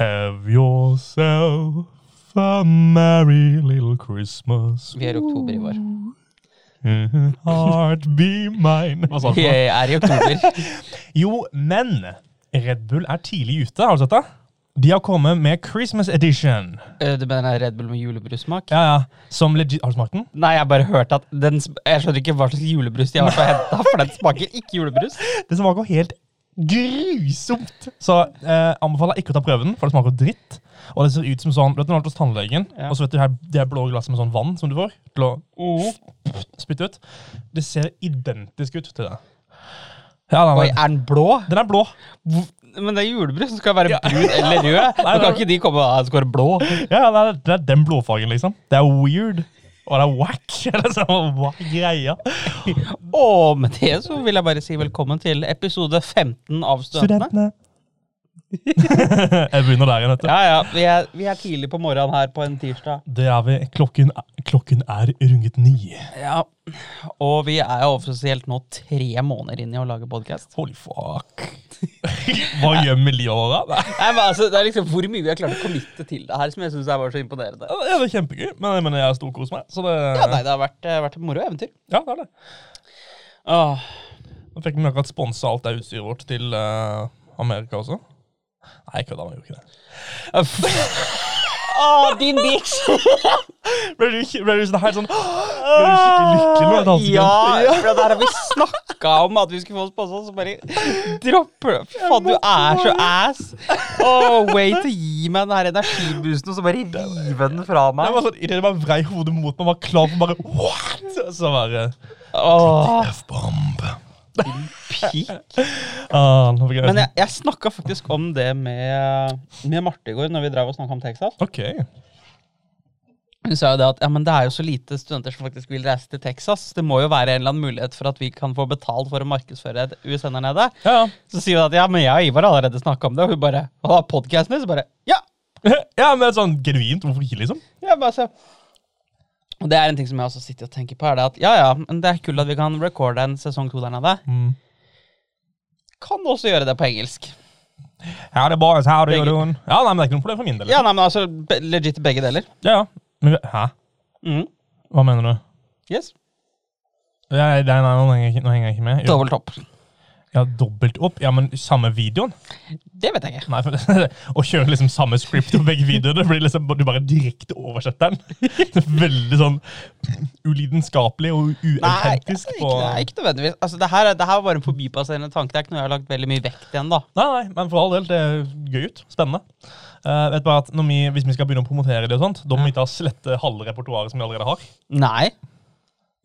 Have yourself a merry little Christmas. Vi er i oktober i år. Heart be mine. Hva sa du? Vi er i oktober. Jo, men Red Bull er tidlig ute. Har du sett det? De har kommet med Christmas edition. Eh, Du mener Red Bull med julebrussmak? Ja, ja. Som legit Har du smakt den? Nei, jeg bare hørte at den sp- Jeg skjønner ikke hva slags julebrus de har henta, for den smaker ikke julebrus. Det smaker helt grusomt. Så eh, anbefaler ikke å ta prøven, for det smaker dritt. Og det ser ut som sånn, vet du, når du er hos tannlegen, Ja. og så vet du her, det her blå glasset med sånn vann som du får til å spytte ut. Det ser identisk ut til det. Ja, den Oi, er, er den blå? den er blå. Men det er julebrus som skal være Ja. brun eller rød. Nei, Nå kan ikke de komme og skåre blå. Ja, det er, det er den blåfargen, liksom. Det er weird. Og det wack. Eller hva er greia? Og med det så vil jeg bare si velkommen til episode 15 av Studentene. Studentene. Jeg begynner der igjen, vet du. Ja, ja. Vi er, vi er tidlig på morgenen her på en tirsdag. Det er vi. Klokken, klokken er runget ni. Ja. Og vi er jo offisielt nå tre måneder inn i å lage podkast. Holy fuck. Hva gjør vi livet vårt? Nei. Men altså, det er liksom hvor mye vi har klart å committe til det her, som jeg syns var så imponerende. Ja, det er kjempegøy, men jeg mener jeg har storkost meg. Så det, Ja, nei, det har vært, eh, vært et moro eventyr. ja, det er det. Åh. Nå fikk vi akkurat sponsa alt det utstyret vårt til uh, Amerika også. Nei, kødda, vi gjorde ikke det. Åh, din bitch! Ble du, ble du sånn helt sånn Ble du skikkelig lykkelig nå? et halvt? Ja, for det der har vi snakka om at vi skulle få oss påstått, så bare dropper det. Faen, du er så ass. Oh, way to gi meg den her energiboosten, og så bare rive den fra meg. Det var sånn, Idet jeg vrei hodet mot meg, var klar for bare What?! Så bare Åh, F-bomb. Ah, Men jeg, jeg snakka faktisk om det med, med Marte i går, når vi drev og snakka om Texas. Okay. Hun sa jo det at ja, men det er jo så lite studenter som faktisk vil reise til Texas. Det må jo være en eller annen mulighet for at vi kan få betalt for å markedsføre et der nede. Ja, Så sier hun at ja, men jeg og Ivar har allerede snakka om det, og hun bare Og da podkasten din, så bare ja. ja, men sånn genuint. Hvorfor ikke, liksom? ja bare se. Og det er en ting som jeg også sitter og tenker på, er det at ja, ja, men det er kult at vi kan recorde en sesong to der nede. Mm. Kan også gjøre det på engelsk. How the boys, how do you Begge- doing? Ja, nei, men det er ikke noe problem for min del. Ja, liksom. nei, men altså be- legit begge deler. Ja, ja. Men, hæ? Mm. Hva mener du? Yes. Ja, nei, nei, nå, henger jeg ikke, nå henger jeg ikke med. Jo. Dobbelt topp. Ja, dobbelt opp? Ja, men samme videoen? Det vet jeg ikke. Nei, for Å kjøre liksom samme script på begge videoene, blir liksom, du bare direkte oversetter den. Det er Veldig sånn ulidenskapelig og Nei, ikke, nei, ikke nødvendigvis. Altså, det, her, er- det her var bare en forbipasserende tanke. Det er ikke noe jeg har lagt veldig mye vekt igjen, da. Nei, nei, men for all del, det er gøy ut. Spennende. Uh, vet bare at vi, Hvis vi skal begynne å promotere det, og sånt, da må vi ta slette halve repertoaret som vi allerede har. Nei.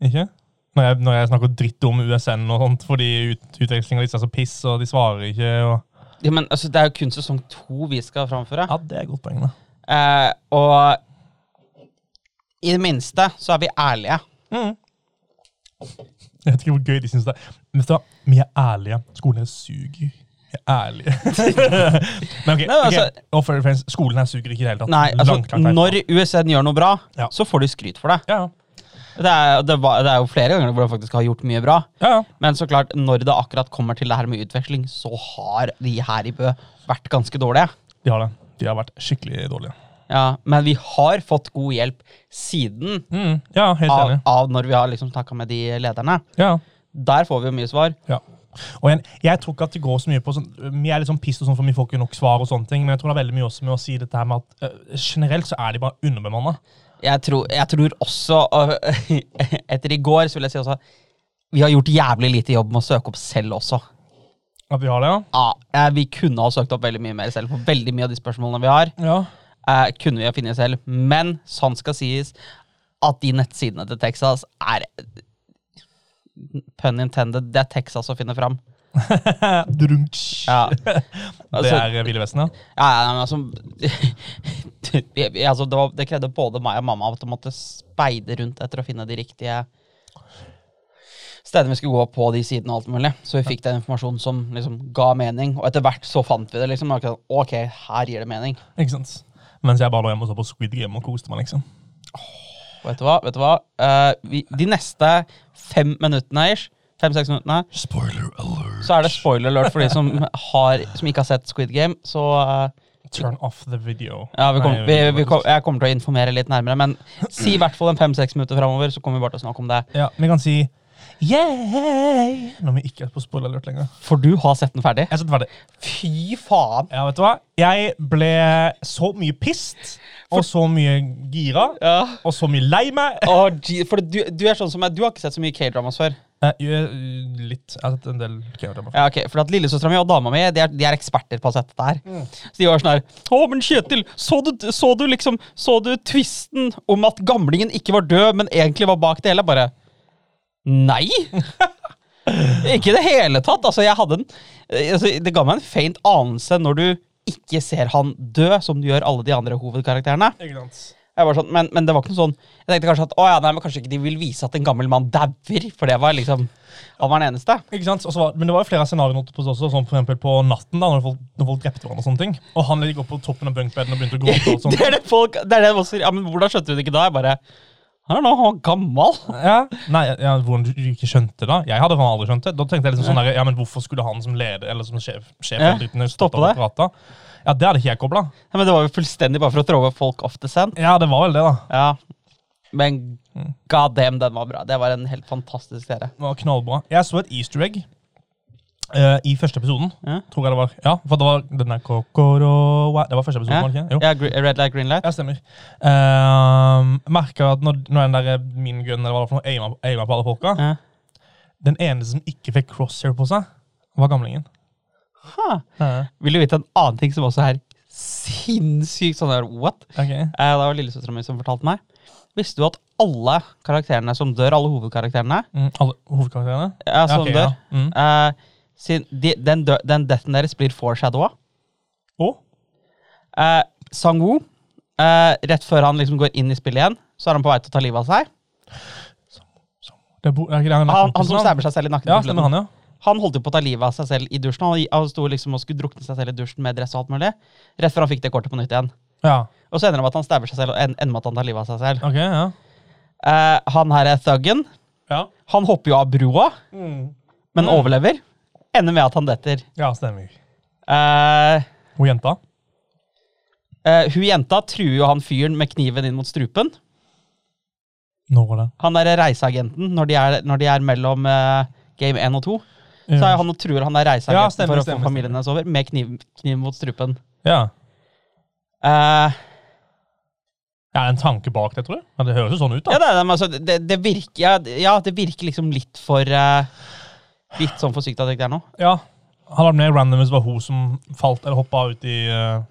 Ikke? Når jeg, når jeg snakker dritt om USN og sånt, fordi ut, utvekslinga deres er så piss, og de svarer ikke og Ja, men altså, det er jo kun sesong to vi skal framføre. Ja, det er godt poeng, da. Eh, og i det minste så er vi ærlige. Mm. Jeg vet ikke hvor gøy de syns det er. Men hva? Vi er ærlige. Skolen her suger. Vi er ærlige. Men ok, Nei, altså- ok. Og friends, skolen her suger ikke i det hele tatt. Nei, altså, når USN gjør noe bra, Ja. så får de skryt for det. Ja, Ja, Det er, det, var, det er jo flere ganger hvor de faktisk har gjort mye bra. ja. ja. Men så klart, når det akkurat kommer til det her med utveksling, så har de her i Bø vært ganske dårlige. De har det. De har vært skikkelig dårlige. Ja, Men vi har fått god hjelp siden Mm, ja, helt av, av når vi har liksom snakka med de lederne. Ja. Der får vi jo mye svar. Ja. Og igjen, jeg tror ikke at det går så mye på sånn, Vi er litt sånn pissed og sånn, for vi får ikke nok svar, og sånne ting, men jeg tror det er veldig mye også med å si dette her med at uh, generelt så er de bare underbemanna. Jeg tror, jeg tror også, og etter i går, så vil jeg si også vi har gjort jævlig lite jobb med å søke opp selv også. At vi har det, ja? Ja, eh, vi kunne ha søkt opp veldig mye mer selv, for veldig mye av de spørsmålene vi har, Ja. eh, kunne vi ha funnet selv. Men sånn skal sies at de nettsidene til Texas er Pun intended, det er Texas å finne fram. Ja. det Altså, er Ville Vesten, ja? Ja, men altså, jeg- altså det, var, det krevde både meg og mamma at de måtte speide rundt etter å finne de riktige stedene vi skulle gå på de sidene og alt mulig. Så vi fikk den informasjonen som liksom ga mening, og etter hvert så fant vi det. liksom. akkurat, Ok, her gir det mening. Ikke sant? Mens jeg bare lå hjemme og så på Squid Game og koste meg, liksom. Oh, vet du hva? Vet du hva? Uh, vi, de neste fem minuttene ish, fem-seks minuttene, Spoiler alert. så er det spoiler alert for de som, har, som ikke har sett Squid Game. Så uh, Turn off the video. Ja, vi kom, vi, vi kom, Jeg kommer til å informere litt nærmere, men si i hvert fall en fem-seks minutter framover, så kommer vi bare til å snakke om det. Ja, vi kan si yay når vi ikke er på spoiler alert lenger. For du har sett den ferdig. Jeg er ferdig. Fy faen! Ja, vet du hva? Jeg ble så mye pissed, og så mye gira, Ja. og så mye lei meg. Oh, for du, du er sånn som meg, du har ikke sett så mye K-dramas før. Eh, eh, litt. Jeg har sett en del K-drama. Ja, ok, For at Lillesøstera mi og dama mi de er, de er eksperter på å sette det her. Så de var sånn her Å, men Kjetil, så du, så du liksom Så du tvisten om at gamlingen ikke var død, men egentlig var bak det hele? Bare Nei! ikke i det hele tatt. Altså, jeg hadde en eh, altså, Det ga meg en feint anelse når du ikke ser han dø, som du gjør alle de andre hovedkarakterene. Ikke sant? Jeg var sånn, men, men det var ikke noe sånn Jeg tenkte kanskje at å ja, nei, men kanskje ikke de vil vise at en gammel mann dauer, for det var liksom Han var den eneste. Ikke sant? Var, men det var jo flere på også, som for eksempel på natten, da, når folk, når folk drepte hverandre. og sånne ting. Og han ligger oppe på toppen av bunkbeden og begynte å gråte. og sånt. Det er det folk Det er det også, ja, men Hvordan skjønte du det ikke da? Jeg bare I er nå gammel. Ja, nei, ja, Hvordan du ikke skjønte det? Jeg hadde aldri skjønt det. Da tenkte jeg liksom sånn der, ja, men Hvorfor skulle han som leder eller som sjef, sjef Ja, tiden stoppe det. prate? Ja, Det hadde ikke jeg kobla. Ja, men Det var jo fullstendig bare for å trove folk off the sand. Ja, det var vel det, da. Ja. Men Mm. god damn, den var bra. Det var en helt fantastisk serie. Det var knallbra. Jeg så et easter egg eh, i første episoden. Ja. Tror jeg det var. Ja, for det var den der Kokoro Det var første episoden, Ja. var det ikke? Jo. Ja, Red light, green light. Ja, stemmer. Uh, Merka at når, når den der min gun eller hva det var for noe, aima, aima på alle folka Ja. Den eneste som ikke fikk crosshair på seg, var gamlingen. Ha. Vil du vite en annen ting som også er sinnssykt sånn der, what? Okay. Uh, det var lillesøstera mi som fortalte meg. Visste du at alle karakterene som dør, alle hovedkarakterene, Mm, alle hovedkarakterene? ja, som okay, dør, ja. Mm. eh, sin, de, den, dø, den deathen deres blir foreshadowa. Og? Eh, Sang-woo, eh, rett før han liksom går inn i spillet igjen, så er han på vei til å ta livet av seg. Det er bo, er ikke det han, Han, han som stabber seg selv i nakken. Ja, på stemmer slutten. han, ja. Han holdt jo på å ta livet av seg selv i dusjen. Han, han sto liksom og skulle drukne seg selv i dusjen med dress og alt mulig. Rett før han fikk det kortet på nytt igjen. Ja, Og så ender det med at han stabber seg selv og en- ender med at han tar livet av seg selv. ok, ja. Eh, han her er thuggen. Ja, Han hopper jo av broa, mm. men Mm. overlever. Ender med at han detter. ja stemmer. Eh, Hun jenta? eh, hun jenta truer jo han fyren med kniven inn mot strupen. Når var det? Han er reiseagenten når de er, når de er mellom eh, game 1 og 2. Så er han og truer han er reiseagenten Ja, stemmer, for å stemmer, få familien hennes over med kniv, kniv mot strupen. Ja. Eh, er en tanke bak det, tror jeg. Men det høres jo sånn ut, da. ja, det, er- altså, det, det virker ja, ja, det virker liksom litt for eh, Litt sånn forsiktig at det ikke er noe. Ja. Hadde vært mer random hvis det var hun som falt eller hoppa ut i eh,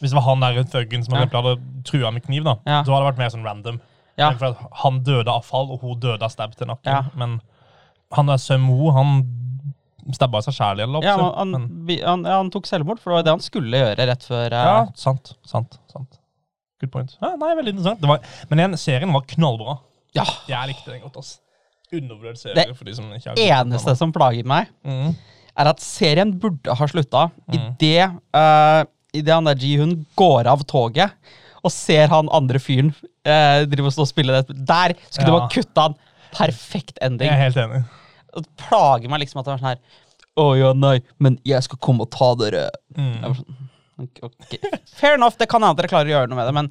Hvis det var han der thuggen som Ja. hadde trua med kniv, da. Ja. Så hadde det vært mer sånn random. Ja. For at han døde av fall, og hun døde av stab til nakken. Ja. Men han der Sømho, han stabba seg sjæl i eller Ja, han, han, vi- han, ja, han tok selvmord, for det var det han skulle gjøre rett før eh, ja, sant. Sant. sant. Good point. Ja, nei, veldig interessant. Det var, men igjen, serien var knallbra. Ja. Jeg likte den godt. ass. Undervurdert serie. Det for de som ikke har eneste som plager meg, mm. er at serien burde ha slutta Mm. idet uh, Idet han der Ji-hun går av toget og ser han andre fyren uh, drive og stå og spille det Der skulle du Ja. bare kutta han! Perfekt Jeg er helt enig. Det plager meg liksom at det var sånn her Å ja, nei, men jeg skal komme og ta dere. Mm. Jeg var sånn, ok, ok. Fair enough, det kan hende dere klarer å gjøre noe med det, men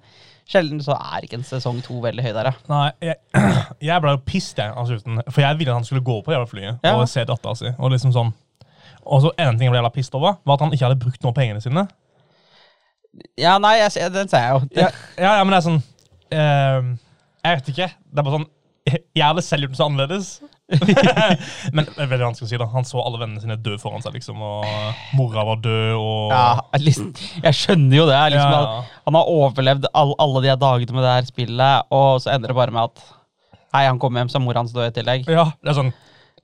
sjelden så er ikke en sesong to veldig høy der, ja. Nei, jeg, jeg ble jo pissed jeg, av slutten. For jeg ville at han skulle gå på det jævla flyet Ja. og se dattera si. Og liksom sånn. Og så en ting jeg ble jævla pissed over, var at han ikke hadde brukt noe av pengene sine. Ja, nei, jeg, den ser jeg jo. Ja, ja, ja men det er sånn eh, Jeg vet ikke. Det er bare sånn jeg hadde selv gjort det så annerledes. men det er veldig vanskelig å si. da Han så alle vennene sine dø foran seg, liksom. Og mora var død, og ja, liksom, jeg skjønner jo det. Liksom, Ja, han. Han har overlevd all, alle de her dagene med det her spillet, og så ender det bare med at Hei, han kommer hjem, så er mora hans død i tillegg. Ja, det er sånn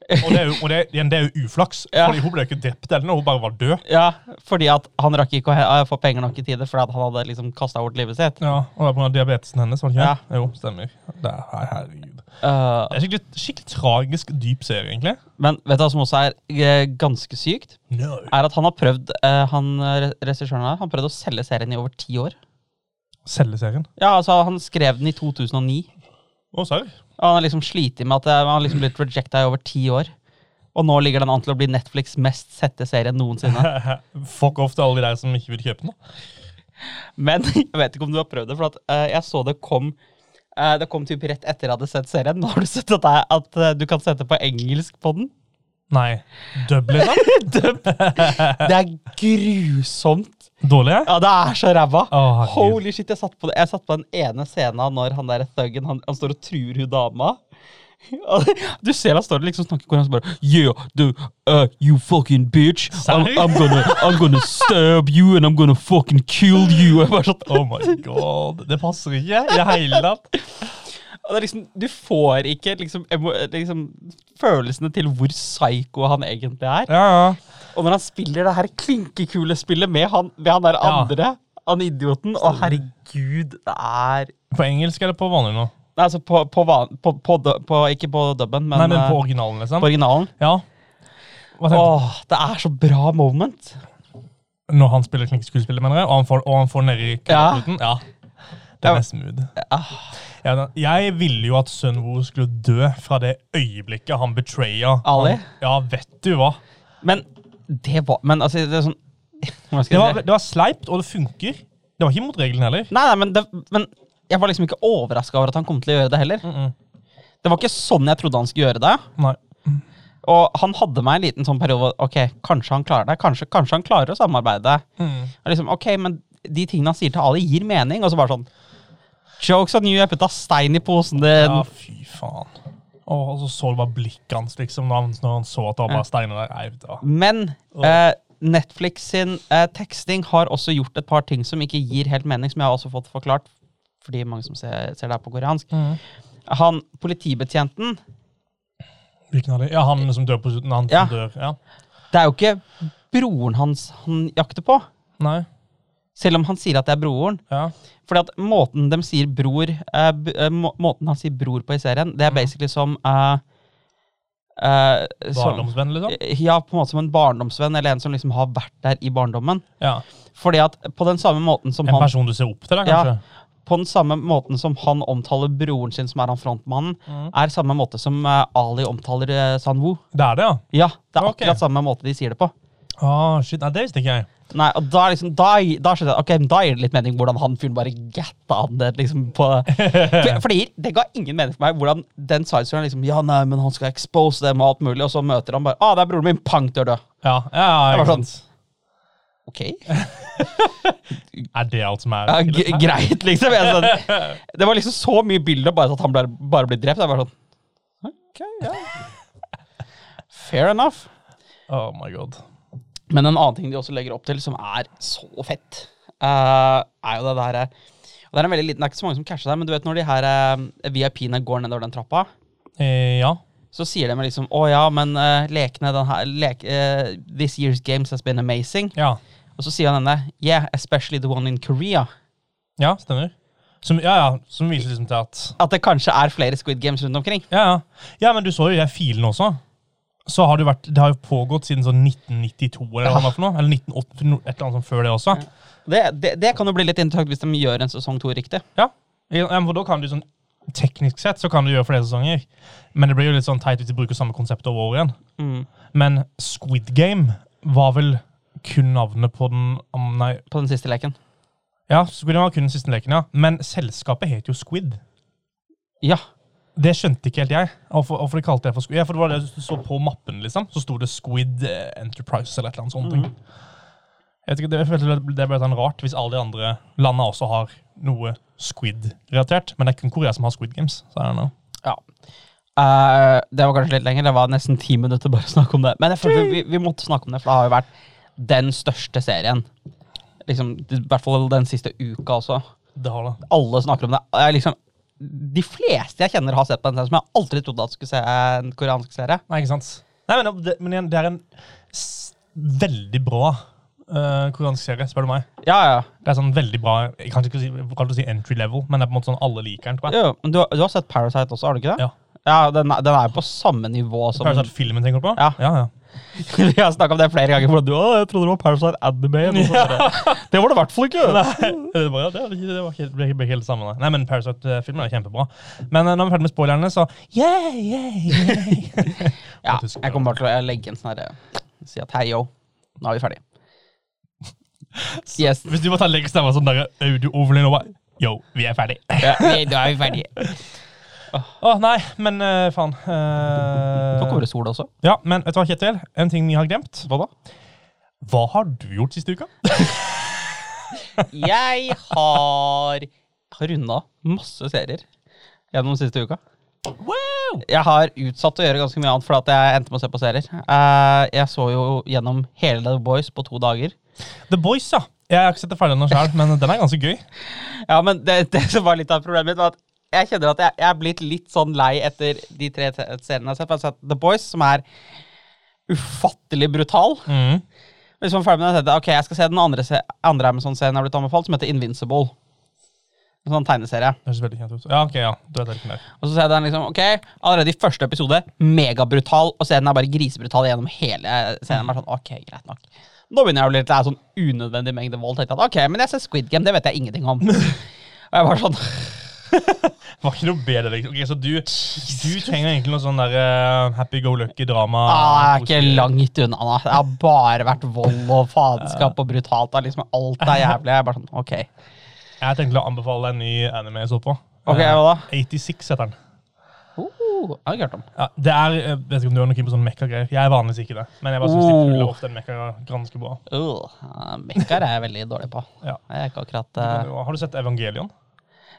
Og det er jo, det, igjen, det er jo uflaks, Ja. Fordi hun ble ikke drept eller noe, hun bare var død. Ja, Fordi at han rakk ikke å få penger nok i tide fordi at han hadde liksom kasta bort livet sitt. Ja, Og det var pga. diabetesen hennes, var det ikke? Ja. Jo, stemmer. Det er, herregud. Uh, Det er skikkelig, skikkelig tragisk dyp serie, egentlig. men vet du hva som også er eh, ganske sykt? No. Er at han har prøvd uh, han eh, regissøren her, han prøvde å selge serien i over ti år. Selge serien. Ja, altså Han skrev den i 2009. Å, serr? Og han har liksom slitt med at han har liksom blitt rejecta i over ti år. Og nå ligger den an til å bli Netflix mest sette serie noensinne. Fuck off til alle de der som ikke vil kjøpe den. Men jeg vet ikke om du har prøvd det, for at, uh, jeg så det kom uh, Det kom typ rett etter jeg hadde sett serien. Nå har du sett at, at uh, du kan sette på engelsk på den? Nei. Dub, liksom? Dub. Det er grusomt. Dårlig? Ja, det er så ræva. Oh. Holy shit, jeg satt på, det. jeg satt på den ene scenen når han der thuggen han, han står og truer hun dama. Du ser han står og liksom snakker koreansk bare Yeah, du, uh, you fucking bitch. I'm, I'm, gonna, I'm gonna stab you and I'm gonna fucking kill you. Jeg bare sånn, Oh my god. Det passer ikke i det hele tatt. Det liksom, du får ikke liksom, liksom følelsene til hvor psycho han egentlig er. Ja, ja. Og når han spiller det her klinkekulespillet med han, med han der Ja. andre, han idioten Å, herregud, det er På engelsk eller på vanlig nå? Nei, altså på, på, på, på, Ikke på dubben, men, Nei, men på eh, originalen, liksom? på originalen. Ja. Åh, det er så bra moment. Når han spiller klinkeskuespillet, mener jeg, og han får, og han får nedi Ja. knuten? Ja. Det Ja. er smooth. Ah, Ja, da- jeg ville jo at Sunwo skulle dø fra det øyeblikket han betraya. Ali? Han, ja, vet du hva? Men det var Men altså, det er sånn Det var, det var sleipt, og det funker. Det var ikke mot reglene heller. Nei, nei, men, det, men jeg var liksom ikke overraska over at han kom til å gjøre det heller. Mm -mm. Det var ikke sånn jeg trodde han skulle gjøre det. Nei. Og han hadde meg en liten sånn periode ok, kanskje han klarer det. Kanskje, kanskje han klarer å samarbeide. Mm. Og liksom, ok, men de tingene han sier til Ali, gir mening. Og så bare sånn Jokes on you, jeg putta stein i posen din. Ja, fy faen. Åh, og så så du bare blikket hans liksom, når han, når han så at det var bare steiner der. Nei, vet du. Men eh, Netflix sin eh, teksting har også gjort et par ting som ikke gir helt mening, som jeg har også fått forklart, fordi mange som ser, ser det her på koreansk. Han politibetjenten Hvilken av de? Ja, han som dør på slutten. Han Ja. som dør. Ja. Det er jo ikke broren hans han jakter på, Nei. Selv om han sier at det er broren. Ja. Fordi at måten bror eh, eh, må Måten han sier bror på i serien, det er mm. basically som eh, eh, Barndomsvenn, liksom? Ja, på en måte som en barndomsvenn, eller en som liksom har vært der i barndommen. Ja. Fordi at på den samme måten som En han person du ser opp til, da, Ja. kanskje? På den samme måten som han omtaler broren sin, som er han frontmannen, mm. er samme måte som eh, Ali omtaler uh, Wu Det er det, ja? Ja, det er okay. akkurat samme måte de sier det på. Ah, shit, nei, det visste ikke jeg. Nei, og da, liksom, da, da skjønner jeg, ok, da gir det litt mening hvordan han fyren bare gatta han det liksom på for, Fordi det ga ingen mening for meg hvordan den sidestoryen liksom Ja, nei, men han skal expose dem og alt mulig, og så møter han bare Ah, det er broren min, pang, dør død. Ja, ja, ja ikke sånn. sant. Ok, Er det alt som er ja, greit, liksom. Sånn, det var liksom så mye bilder bare at han ble, bare blir drept. Jeg var sånn Ok, ja. Fair enough. Oh my god. Men en annen ting de også legger opp til, som er så fett, uh, er jo det derre det er en veldig liten, det er ikke så mange som casher der, men du vet når de her uh, VIP-ene går nedover den trappa, Eh, ja. så sier de liksom Å ja, men uh, lekene den her lek, eh, This year's games has been amazing. Ja. Og så sier han denne Yeah, especially the one in Korea. Ja, stemmer. Som, ja, ja, som viser liksom til at At det kanskje er flere Squid Games rundt omkring. Ja, ja. ja men du så jo de filene også. Så har det, vært, det har jo pågått siden sånn 1992 eller hva var for noe. Eller 1980, no- et eller annet sånt før det også. Det, det, det kan jo bli litt interessant hvis de gjør en sesong to riktig. Ja. ja for da kan du sånn Teknisk sett så kan du gjøre flere sesonger, men det blir jo litt sånn teit hvis de bruker samme konsept over år igjen. Mm. Men Squid Game var vel kun navnet på den Nei, På den siste leken. ja, Squid Game var kun den siste leken, ja. Men selskapet het jo Squid. Ja. Det skjønte ikke helt jeg. Hvorfor, hvorfor de kalte det for Squid. Ja, for det var det du så på mappen, liksom. Så sto det Squid eh, Enterprise eller et eller annet sånt. Mm. Jeg ikke, det, jeg følte det- det ble sånn rart hvis alle de andre landene også har noe Squid-relatert. Men det er kun Korea som har Squid Games. Så er det noe. ja. Uh, det var kanskje litt lenger. Det var nesten ti minutter bare å snakke om det. Men jeg følte vi, vi måtte snakke om det, for det har jo vært den største serien. Liksom, I hvert fall den siste uka også. Det har det. Alle snakker om det. Jeg liksom, de fleste jeg kjenner, har sett på den serie som jeg aldri trodde at skulle se en koreansk serie. Nei, ikke sant? Nei, men, det, men igjen, det er en veldig bra uh, koreansk serie, spør du meg. Ja, ja. Det er sånn veldig bra Jeg kan ikke si, kan si entry level, men det er på en måte sånn alle liker den, tror jeg. Jo, men du, du har sett Parasite også, har du ikke det? Ja. Ja, den, den er på samme nivå som Parasite-filmen, tenker du på? Ja. ja, ja. Vi har snakka om det flere ganger. Du, å, jeg trodde det var Parasite Anime. Ja. Det var det i hvert fall ikke. Nei, det var, det var det var ble helt sammen. samme. Nei, men Parasite-filmen er kjempebra. Men eh, når vi er ferdig med spoilerne, så yeah, yeah, yeah. Ja, jeg kommer bare til å legge en sånn herre Si at hei, yo, nå er vi ferdig. Yes. Hvis du må ta legestemme sånn der audio overlay Yo, vi er ferdig. Ja, nå er vi ferdige. Å, nei, men uh, faen. eh, Nå kommer det sol også. Ja, men vet du hva, Kjetil? En ting vi har glemt. Hva da? Hva har du gjort siste uka? Jeg har, har runda masse serier gjennom siste uka. Wow! Jeg har utsatt å gjøre ganske mye annet fordi at jeg endte med å se på serier. Uh, jeg så jo gjennom hele The Boys på to dager. The Boys, ja. Jeg har ikke sett det ferdig ennå sjøl, men den er ganske gøy. Ja, men det, det som var litt av problemet mitt, var at jeg kjenner at jeg, jeg er blitt litt sånn lei etter de tre seriene jeg har sett. Jeg har sett The Boys, som er ufattelig brutal. Mm. Hvis man er ferdig med den, ok, jeg skal se den andre, andre Amazon-serien jeg har blitt anbefalt, som heter Invincible. En sånn tegneserie. Det høres veldig kjent ut. Ja, ok, ja. Du vet ikke mer. Og så ser jeg den liksom, ok, allerede i første episode, megabrutal, og serien er bare grisebrutal gjennom hele serien. Bare sånn, ok, greit nok. Nå begynner jeg å bli litt er sånn unødvendig mengde vold. tenkte jeg at, ok, men jeg ser Squid Game, det vet jeg ingenting om. og jeg var sånn, var ikke noe bedre. Liksom. Okay, så du, du trenger egentlig noe sånn der eh, happy-go-lucky-drama. ah, jeg er ikke langt unna Da. Det har bare vært vold og faenskap og brutalt. Det er liksom alt er jævlig. Jeg er bare sånn, ok. Jeg tenkte å anbefale en ny anime jeg så på. Ok, Eh, hva da? 86 heter den. Uh, jeg har hørt om. Ja, det er, jeg vet ikke om du har noe på sånn mekka-greier. Jeg er vanligvis ikke det. Men jeg bare synes de Oh. puller ofte en mekka ganske bra. Uh, Mekkar er jeg veldig dårlig på. Ja. Jeg er ikke akkurat... Eh, jo- Har du sett Evangelion?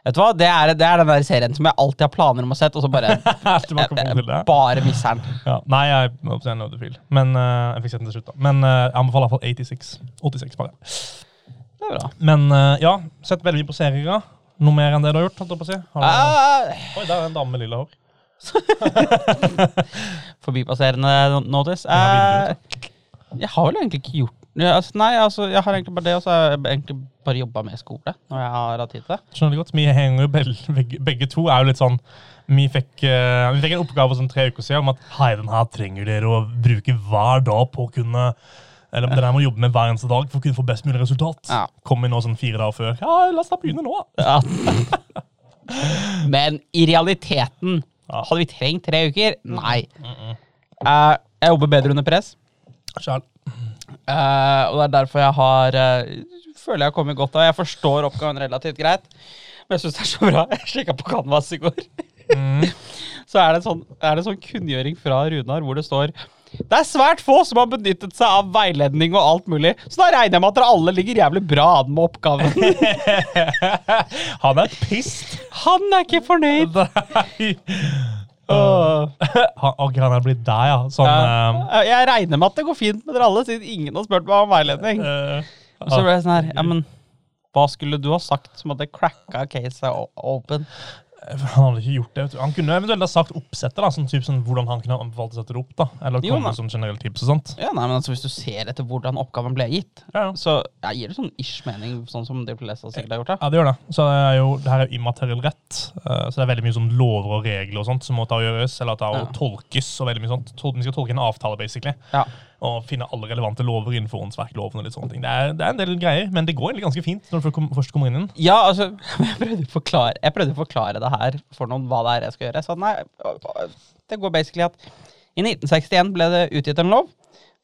Vet du hva? Det er, det er den der serien som jeg alltid har planer om å sette, og så bare, bare misser den. Ja. Nei, jeg en Nodefil. Men uh, jeg fikk sett den til slutt. da. Men uh, jeg anbefaler i hvert fall 86. 86 bare. Det er bra. Men uh, ja, sett veldig mye på serier. Noe mer enn det du har gjort? holdt jeg på å si? Du... Ah, Oi, der er en dame med lilla hår. forbipasserende notice. Eh, jeg har vel egentlig ikke gjort ja, altså, Nei, altså, jeg har egentlig bare det, og så har jeg egentlig bare jobba med skole når jeg har hatt tid til det. Skjønner du godt? Vi henger jo begge, begge, to er jo litt sånn Vi fikk, uh, vi fikk en oppgave for sånn tre uker siden om at hei, den her trenger dere å bruke hver dag på å kunne Eller den her må jobbe med hver eneste dag for å kunne få best mulig resultat. Ja. Kom vi nå sånn fire dager før. Ja, la oss da begynne nå. Ja. Men i realiteten Ja. hadde vi trengt tre uker? Nei. Eh, jeg jobber bedre under press. Sjæl. Eh, og det er derfor jeg har uh, føler jeg har kommet godt av. Jeg forstår oppgaven relativt greit, men jeg syns det er så bra. Jeg sjekka på Canvas i går. så er det, en sånn, er det en sånn kunngjøring fra Runar hvor det står det er svært få som har benyttet seg av veiledning og alt mulig, så da regner jeg med at dere alle ligger jævlig bra an med oppgaven. Han er pissed. Han er ikke fornøyd. Nei. Han, ok, han er blitt deg, ja. Sånn Ja, jeg regner med at det går fint med dere alle, siden ingen har spurt meg om veiledning. Uh, Og så ble jeg sånn her, ja, men hva skulle du ha sagt som hadde cracka caset open? Han hadde ikke gjort det. Han kunne eventuelt ha sagt oppsettet, da, sånn, typ, sånn, hvordan han kunne valgt å sette det opp. da. Eller Jo, komme med sånn generelle tips og sånt. Ja, nei, men altså Hvis du ser etter hvordan oppgaven ble gitt, Ja, ja. så ja, gir det sånn ish mening, sånn som de fleste sikkert har gjort det. Ja, det gjør det. Så det er jo, det her er jo immateriell rett. Uh, så det er veldig mye sånn lover og regler og sånt som må ta og gjøres, eller ta og Ja. tolkes. og veldig mye sånt. Vi skal tolke en avtale, basically. Ja. Og finne alle relevante lover innenfor åndsverkloven og litt sånne ting. Det er, det er en del greier, men det går egentlig ganske fint når du først kommer inn i den. Ja, altså, jeg prøvde, å forklare, jeg prøvde å forklare det her for noen hva det er jeg skal gjøre. Så nei, det går basically at i 1961 ble det utgitt en lov.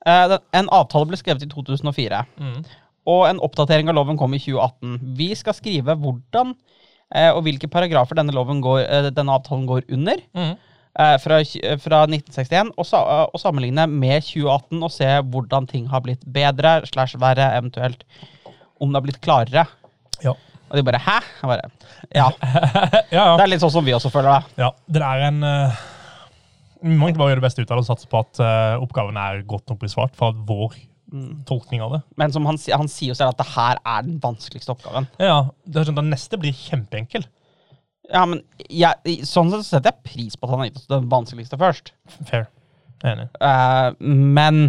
Eh, En avtale ble skrevet i 2004. Mm. Og en oppdatering av loven kom i 2018. Vi skal skrive hvordan eh, og hvilke paragrafer denne, loven går, eh, denne avtalen går under. Mm. Eh, fra, eh, fra 1961, og, eh, og sammenligne med 2018 og se hvordan ting har blitt bedre slash verre, eventuelt om det har blitt klarere. Ja. Og de bare 'hæ?' Bare, ja. ja, ja. Det er litt sånn som vi også føler det. ja. Det er en Uh, Vi må egentlig bare gjøre det beste ut av det og satse på at uh, oppgaven er godt nok besvart fra vår tolkning av det. Men som han, han sier jo selv at det her er den vanskeligste oppgaven. Ja, det er sånn, Den neste blir kjempeenkel. Ja, men jeg, Sånn sett setter jeg pris på at han har gitt oss den vanskeligste først. Fair. Enig. Uh, men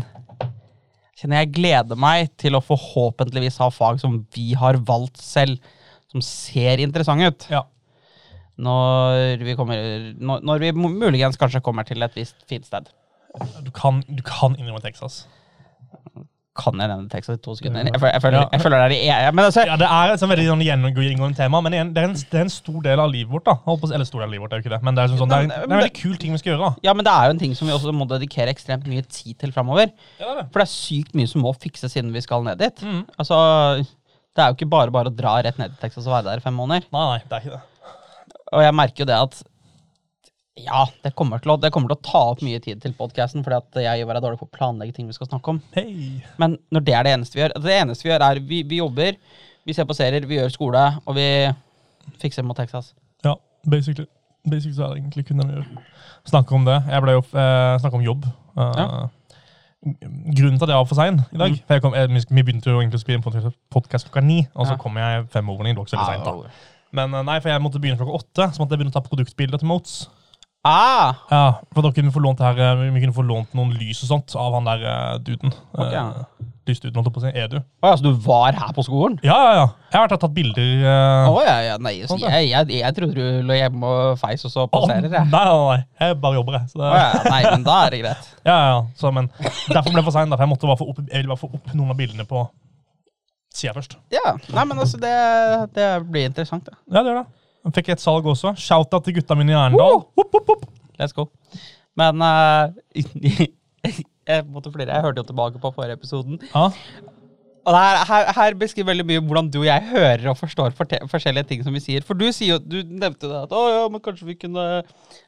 kjenner jeg gleder meg til å forhåpentligvis ha fag som vi har valgt selv, som ser interessante ut. Ja. Når vi, kommer, når, når vi muligens kanskje kommer til et visst fint sted. Du kan, du kan innrømme Texas. Kan jeg denne teksten i to sekunder? Jeg jeg føler, jeg føler det er det altså, Ja, Det er et sånn veldig sånn gjennomgående tema, men det er, en, det, er en, det er en stor del av livet vårt. da. Eller stor del av livet vårt, det er jo ikke det. Men det er, sånn, sånn, det er, en, det er en veldig kul ting vi skal gjøre. da. ja, men det er jo en ting som vi også må dedikere ekstremt mye tid til framover. Ja, er. For det er sykt mye som må fikses siden vi skal ned dit. Mm. Altså, Det er jo ikke bare bare å dra rett ned til Texas og være der i fem måneder. Nei, nei, det er ikke det. Og jeg merker jo det at ja, det kommer til å, det kommer til å ta opp mye tid til podkasten, fordi at jeg gjør er dårlig på å planlegge ting vi skal snakke om. Hey. Men når det er det eneste vi gjør Det eneste vi gjør, er vi, vi jobber, vi ser på serier, vi gjør skole, og vi fikser mot Texas. Ja, basically. Basically så er det egentlig kun det vi gjør. Snakke om det. Jeg ble jo eh, snakke om jobb. Uh, Ja. Grunnen til at jeg var for sein i dag Mm. for jeg kom, jeg, Vi begynte jo egentlig å spille en podkast klokka ni, og så Ja. kom jeg fem over ni. Det var ikke så veldig sent, da. Men eh, nei, for jeg måtte begynne klokka åtte, så måtte jeg begynne å ta produktbilder til Motes. Ah, Ja, for dere kunne få lånt her, eh, vi kunne få lånt noen lys og sånt av han der eh, duden. Okay. Uh, Lysduden, holdt jeg på å si. Edu. Oh, ja, så du var her på skolen? Ja, ja, ja. Jeg har vært her tatt bilder. Uh, oh, ja, ja, nei, så Sånn, jeg, jeg, jeg trodde du lå hjemme og feis og så passerer, jeg. Oh, nei, nei, nei. Jeg bare jobber, jeg. Så det, Oh, ja, nei, men da er det greit. Ja, ja. Så, men derfor ble det for seint. da, Jeg måtte bare få opp, jeg ville bare få opp noen av bildene på sida først. Ja, nei, men altså, det, det blir interessant, det. Ja, det gjør det. Jeg fikk et salg også. Shout-out til gutta mine i Arendal. Hopp. Let's go. Men uh, jeg måtte flere. Jeg hørte jo tilbake på forrige episoden. Ja. Og her, her, her beskriver veldig mye hvordan du og jeg hører og forstår forskjellige ting som vi sier. For du sier du nevnte det at å ja, men kanskje vi kunne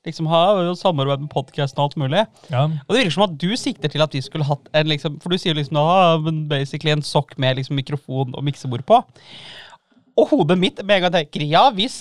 liksom ha samarbeid med podkasten og alt mulig. ja. Og det virker som at du sikter til at vi skulle hatt en liksom For du sier liksom ah, men basically en sokk med liksom mikrofon og miksebord på. Og hodet mitt med en gang tenker ja, hvis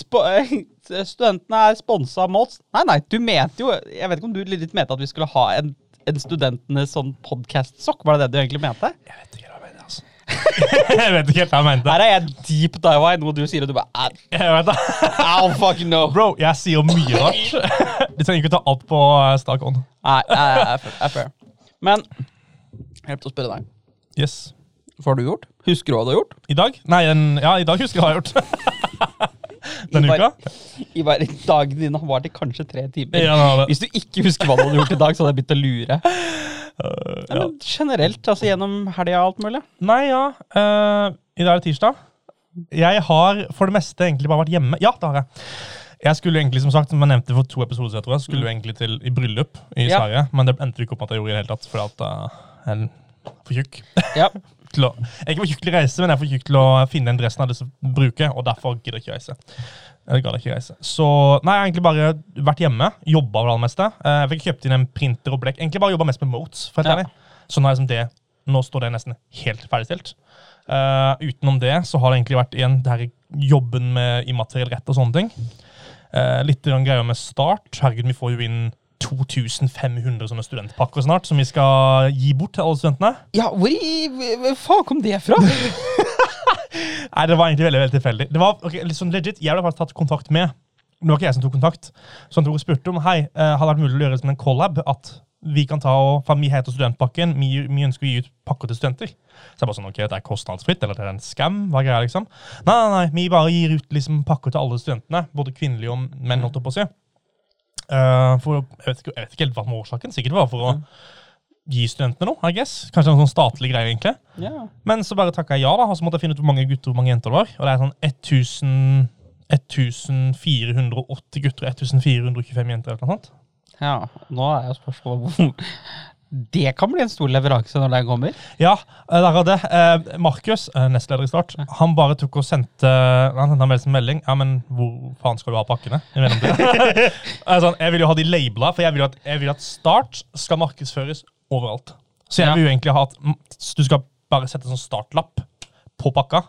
studentene er sponsa av Mots Nei, nei, du mente jo Jeg vet ikke om du litt mente at vi skulle ha en, en studentenes sånn podcast-sokk? Var det det du egentlig mente? Jeg vet ikke hva jeg mener, altså. jeg vet ikke helt hva jeg mente. Her er jeg deep dive i noe du sier, og du bare "Ah, Jeg vet det. I'll fucking know. Bro, jeg sier mye rart. Du trenger ikke ta alt på eh, hånd. Nei, jeg er fair. Men jeg har til å spørre deg. Yes. Hva har du gjort? Husker du hva du har gjort? I dag? Nei, en, ja, i dag husker jeg hva jeg har gjort. Denne Ivar- uka? Ivar, dagen din har vart i kanskje tre timer. Ja, det det. Hvis du ikke husker hva du hadde gjort i dag, så hadde jeg begynt å lure. Uh, ja. men generelt, altså gjennom helga og alt mulig. Nei, ja. Uh, I dag er det tirsdag. Jeg har for det meste egentlig bare vært hjemme. Ja, det har jeg. Jeg skulle egentlig, som sagt, som jeg nevnte for to episoder siden, tror jeg, skulle jo egentlig til i bryllup i Ja. Sverige, men det endte ikke opp med at jeg gjorde i det hele tatt, fordi at uh, jeg er for tjukk. Ja. til å, jeg er ikke for tjukk til å reise, men jeg er for tjukk til å finne den dressen jeg hadde bruke, og derfor gidder jeg ikke reise. Jeg gadd ikke reise. Så nei, jeg har egentlig bare vært hjemme, jobba for det meste. Eh, Jeg fikk kjøpt inn en printer og blekk. Egentlig bare jobba mest med motes. for helt Ja. Så nå, er liksom det, nå står det nesten helt ferdigstilt. Uh, utenom det så har det egentlig vært igjen det her jobben med immateriell rett og sånne ting. Uh, litt greier med start. Herregud, vi får jo inn 2500 sånne studentpakker snart, som vi skal gi bort til alle studentene. Ja, hvor i faen kom det fra? Nei, det var egentlig veldig, veldig tilfeldig. Det var ok, litt sånn legit, Jeg ble faktisk tatt kontakt med. Det var ikke jeg som tok kontakt. Så han tok og spurte om hei, eh, hadde vært mulig å gjøre som en collab. At vi kan ta og, for Vi heter Studentpakken. Vi, vi ønsker å gi ut pakker til studenter. Så jeg bare sånn, ok, Det er kostnadsfritt, eller det er en scam? Hva greier liksom? Nei, nei, nei, vi bare gir ut liksom pakker til alle studentene. Både kvinnelige og menn. holdt opp på å si. Eh, for, jeg, vet ikke, jeg vet ikke helt hva som var årsaken. Sikkert var for å gi studentene noe, I guess. Kanskje en sånn statlig greie, egentlig. Yeah. Men så bare takka jeg ja, da, og så måtte jeg finne ut hvor mange gutter og hvor mange jenter det var. Og det er sånn 1000, 1480 gutter og 1425 jenter. eller noe sånt. ja. Nå er jo spørsmålet hvor Det kan bli en stor leveranse når den kommer. Ja, det er det. Eh, Markus, eh, nestleder i Start, han bare tok og sendte Han sendte en melding-. Ja, men hvor faen skal du ha pakkene? i mellomtiden? Eh, sånn, jeg vil jo ha de labela, for jeg vil, at, jeg vil at Start skal markedsføres overalt. Så jeg Ja. vil jo egentlig ha at mm, du skal bare sette en sånn startlapp på pakka.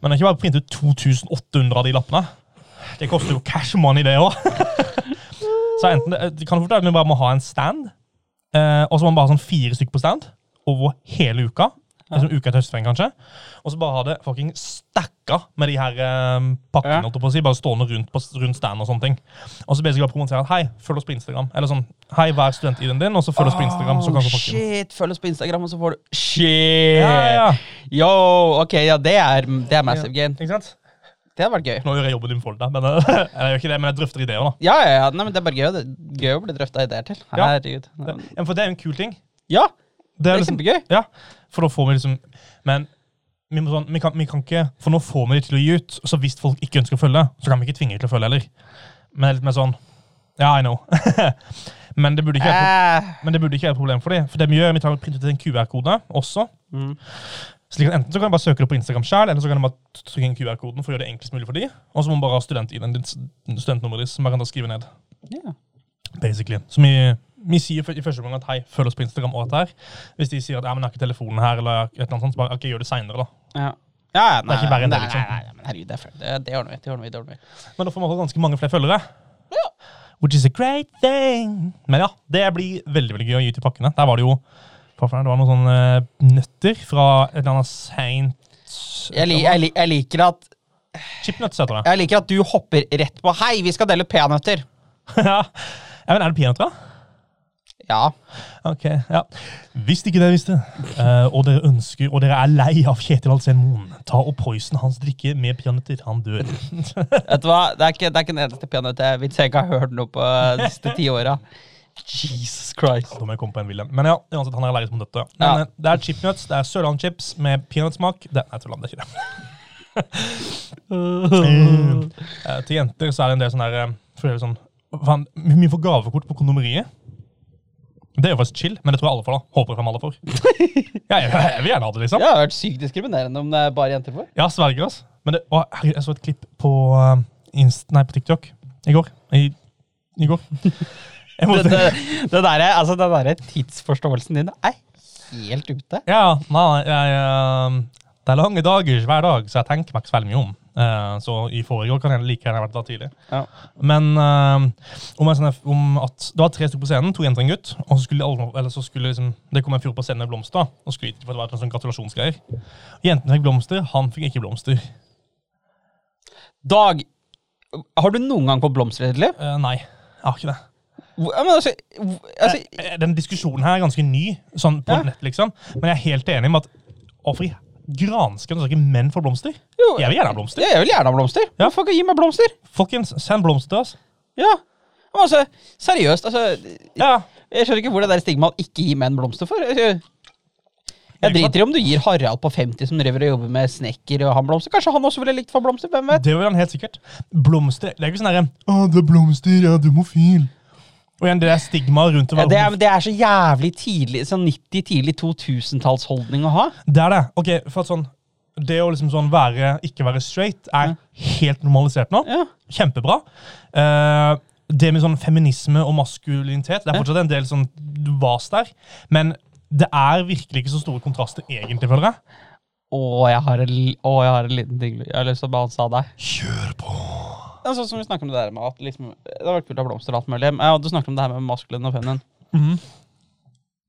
Men det er ikke bare å printe ut 2800 av de lappene. Det koster jo cash money, det òg. Så enten det, kan fort være at vi bare må ha en stand, eh, og så må man bare ha sånn fire stykker på stand over hele uka. Liksom uka til høstferien, kanskje. Og så bare ha det fucking stacka med de her eh, pakkene. Ja. på å si, Bare stående rundt, på, rundt stand og sånne ting. Og så basically bare promotere at hei, følg oss på Instagram. Eller sånn, hei, vær student-ID-en din, og så følg oss på Instagram. så kan du shit, følg oss på Instagram, og så får du Shit! Ja, ja, ja. Yo, ok, ja, det er, det er massive gain. Ikke sant? Det hadde vært gøy. Nå gjør jeg jobben din for deg, men jeg gjør ikke det, men jeg drøfter ideer. da. Ja, ja, ja, nei, men det er bare gøy, det er gøy å bli drøfta ideer til. Herregud. Ja. ja, for det er jo en kul ting. Ja, Det er liksom, kjempegøy. Ja, for da får vi liksom Men vi, må sånn, vi, kan, vi kan ikke For nå får vi det til å gi ut, så hvis folk ikke ønsker å følge, så kan vi ikke tvinge dem til å følge heller. Men det er litt mer sånn Ja, I know. men, det burde ikke være, pro- Eh. men det burde ikke være et problem for dem. For det vi gjør, er vi tar og printer ut en QR-kode også. Mm. Slik at Enten så kan de bare søke det på Instagram selv, eller så kan de bare trykke inn QR-koden for å gjøre det enklest mulig for de. Og så må man bare ha studentnummeret ditt, som man kan da skrive ned. Yeah. basically. Så vi, vi sier i første omgang at hei, følg oss på Instagram og dette her. Hvis de sier at ja, men jeg har ikke telefonen her, eller et eller annet sånt, så bare ok, gjør det senere da. Ja. Ja, ja, Det er ikke verre enn det, liksom. Nei, nei, men herregud, det, det, det ordner vi. Det ordner vi, det ordner vi. Men da får man også ganske mange flere følgere. Which is a great thing. Men ja, det blir veldig veldig gøy å gi til pakkene. Der var det jo? Det var noen sånne eh, nøtter fra et eller annet seint Jeg, li, jeg, li, jeg, liker at, Chipnuts heter det. jeg liker at du hopper rett på Hei, vi skal dele peanøtter. ja. men Er det peanøtter, da? Ja. Ok, ja. Hvis ikke dere visste, eh, og dere ønsker, og dere er lei av Kjetil Alsen Moen, ta og poison hans drikke med peanøtter. Han dør. Vet du hva? Det er ikke, det er ikke den eneste peanøttvitsen jeg ikke har hørt noe på de siste ti åra. Jesus Christ. Da må jeg komme på en William. Men ja, uansett, han er allergisk mot dette. Men Ja. eh, det er chipnuts, det er Sørlandschips med peanøttsmak. Det, nei, Sørland, det er ikke det. uh, til jenter så er det en del sånn der eh, for sånn, faen, Vi får gavekort på kondomeriet. Det er jo faktisk chill, men det tror jeg alle får. da. Håper jeg alle får. ja, jeg, jeg vil gjerne ha det, liksom. Det har vært sykt diskriminerende om det er bare jenter får. Ja, sverger, ass. Men det, å, herregud, jeg så et klipp på, uh, Inst, nei, på TikTok i går. I, i går. Jeg Det, det, det der, altså, den der tidsforståelsen din er helt ute. ja, nei, jeg, uh, det er lange dager hver dag, så jeg tenker meg ikke så veldig mye om. Uh, så i forrige år kan jeg like gjerne vært da tidlig. Ja. Men uh, om, at det var tre stykker på scenen, to jenter og en gutt, og så skulle, alle, eller så skulle liksom, det kom en fyr på scenen med blomster, og skryte for at det var en sånn gratulasjonsgreier. Jentene fikk blomster, han fikk ikke blomster. Dag, har du noen gang fått blomster i ditt liv? Uh, nei, jeg har ikke det. Ja, Men altså, altså Eh, Den diskusjonen her er ganske ny, sånn på Ja. nett, liksom. Men jeg er helt enig med at Hvorfor i gransken skal ikke menn for blomster? jo, Jeg vil gjerne ha blomster. jeg vil gjerne ha blomster. Ja. Ikke gi meg blomster? Folkens, send blomster til oss. Ja. Men altså, seriøst, altså Ja, Jeg skjønner ikke hvor det der stigmaet ikke gi menn blomster for. Jeg, er driter i om du gir Harald på 50 som driver og jobber med snekker og han blomster. Kanskje han også ville likt å få blomster? Hvem vet? Det vil han helt sikkert. Blomster Det er ikke sånn derre Å, det er blomster, ja, du er homofil. Og igjen, det er stigma rundt være det, er, det er så jævlig tidlig, sånn 90 tidlig 2000-tallsholdning å ha. Det er det. Ok, for at sånn Det å liksom sånn være Ikke være straight er helt normalisert nå. Ja. Kjempebra. Uh, det med sånn feminisme og maskulinitet Det er Ja. fortsatt en del sånn vas der. Men det er virkelig ikke så store kontraster, egentlig, føler jeg. Å, jeg har en, å, jeg har en liten ting jeg har lyst til å bounce av deg. Kjør på. Det er sånn som vi snakker om det der med at liksom, Det har vært kult å ha blomster og alt mulig. Ja, du snakker om det her med maskulin og feminin. Mhm.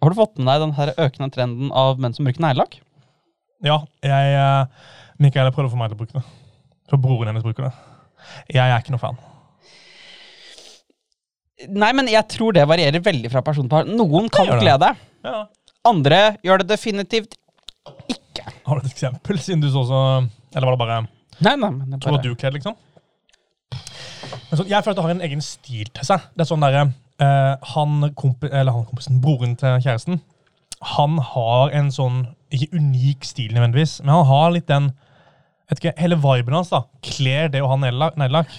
Har du fått med deg den her økende trenden av menn som bruker neglelakk? Ja, jeg uh, Mikael prøvde å få meg til å bruke det. For broren hennes bruker det. Jeg er ikke noe fan. Nei, men jeg tror det varierer veldig fra person til person. Noen kan kle det. Ja. Andre gjør det definitivt ikke. Har du et eksempel, siden du så så Eller var det bare Nei, nei, men det Så er var bare... du kledd, liksom? Men så, jeg føler at det har en egen stil til seg. Det er sånn derre eh, han, kompi, eller han kompisen, broren til kjæresten, han har en sånn Ikke unik stil nødvendigvis, men han har litt den vet ikke, Hele viben hans da, kler det å ha neglelakk.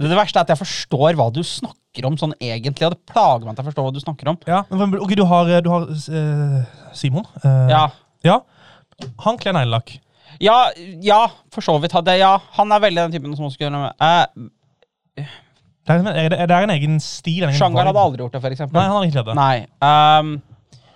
Det, verste er at jeg forstår hva du snakker om sånn egentlig, og det plager meg at jeg forstår hva du snakker om. Ja, men hvem- ok, du har, du har uh, Simon. Uh, Ja, ja. Han kler neglelakk. Ja, ja for så vidt. hadde- Ja, han er veldig den typen som skal gjøre noe eh, Det er, er, det, er en egen stil. En egen hadde aldri gjort det, for eksempel. Nei, han har ikke kledd det. Nei. ehm,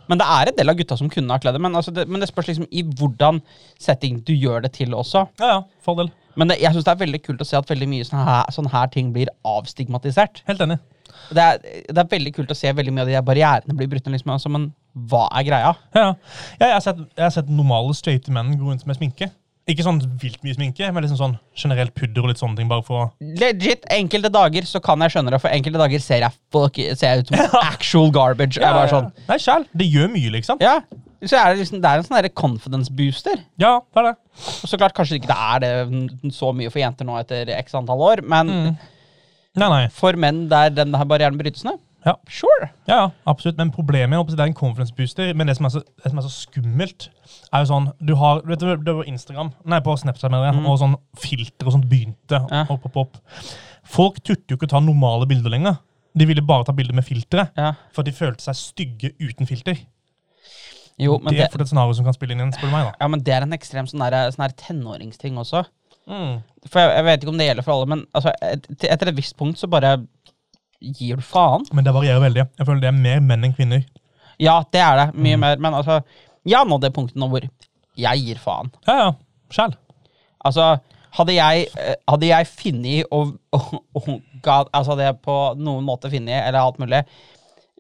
men det er en del av gutta som kunne ha kledd det. Men, altså det, men det spørs liksom i hvordan setting du gjør det til også. Ja, ja, fordel. Men det, jeg syns det er veldig kult å se at veldig mye sånne her, sånne her ting blir avstigmatisert. Helt enig. Det er, det er veldig kult å se veldig mye av de barrierene blir brutt ned. Liksom, altså, men hva er greia? Ja, ja. Ja, jeg, har sett, jeg har sett normale straighte menn gå rundt med sminke. Ikke sånn vilt mye sminke, men liksom sånn generelt pudder og litt sånne ting. bare for. Legit, enkelte dager så kan jeg skjønne det, for enkelte dager ser jeg, folk, ser jeg ut som actual garbage. Ja, bare sånn, Nei, sjæl. Det gjør mye, liksom. ja, så er det, liksom, det er en sånn confidence booster. Ja, det er det. Og så klart, kanskje ikke det er det så mye for jenter nå etter x antall år, men Mm. Nei, nei. for menn der den her barrieren brytes ned, Ja. Sure. Ja, ja, absolutt. Men problemet er at det er en conference booster. Men det som er så, det som er så skummelt, er jo sånn Du har du vet, du, det var Instagram, nei, på Snapchat mener jeg, Mm. og sånn filter og sånt begynte Ja. opp, opp, opp. Folk turte jo ikke å ta normale bilder lenger. De ville bare ta bilder med filtre, Ja. for de følte seg stygge uten filter. Jo, men det det, er for et scenario som kan spille inn igjen, spør du meg. da. ja, men det er en ekstrem sånn der, sånn der tenåringsting også. Mm. For jeg, jeg vet ikke om det gjelder for alle, men altså, et, etter et visst punkt så bare gir du faen. Men det varierer veldig. Jeg føler det er mer menn enn kvinner. Ja, det er det. Mm. Mye mer. Men altså, jeg har nådd det punktet nå hvor jeg gir faen. Ja, ja. Sjæl. Altså, hadde jeg, eh, hadde jeg funnet og, og, og God, altså hadde jeg på noen måte funnet, eller alt mulig,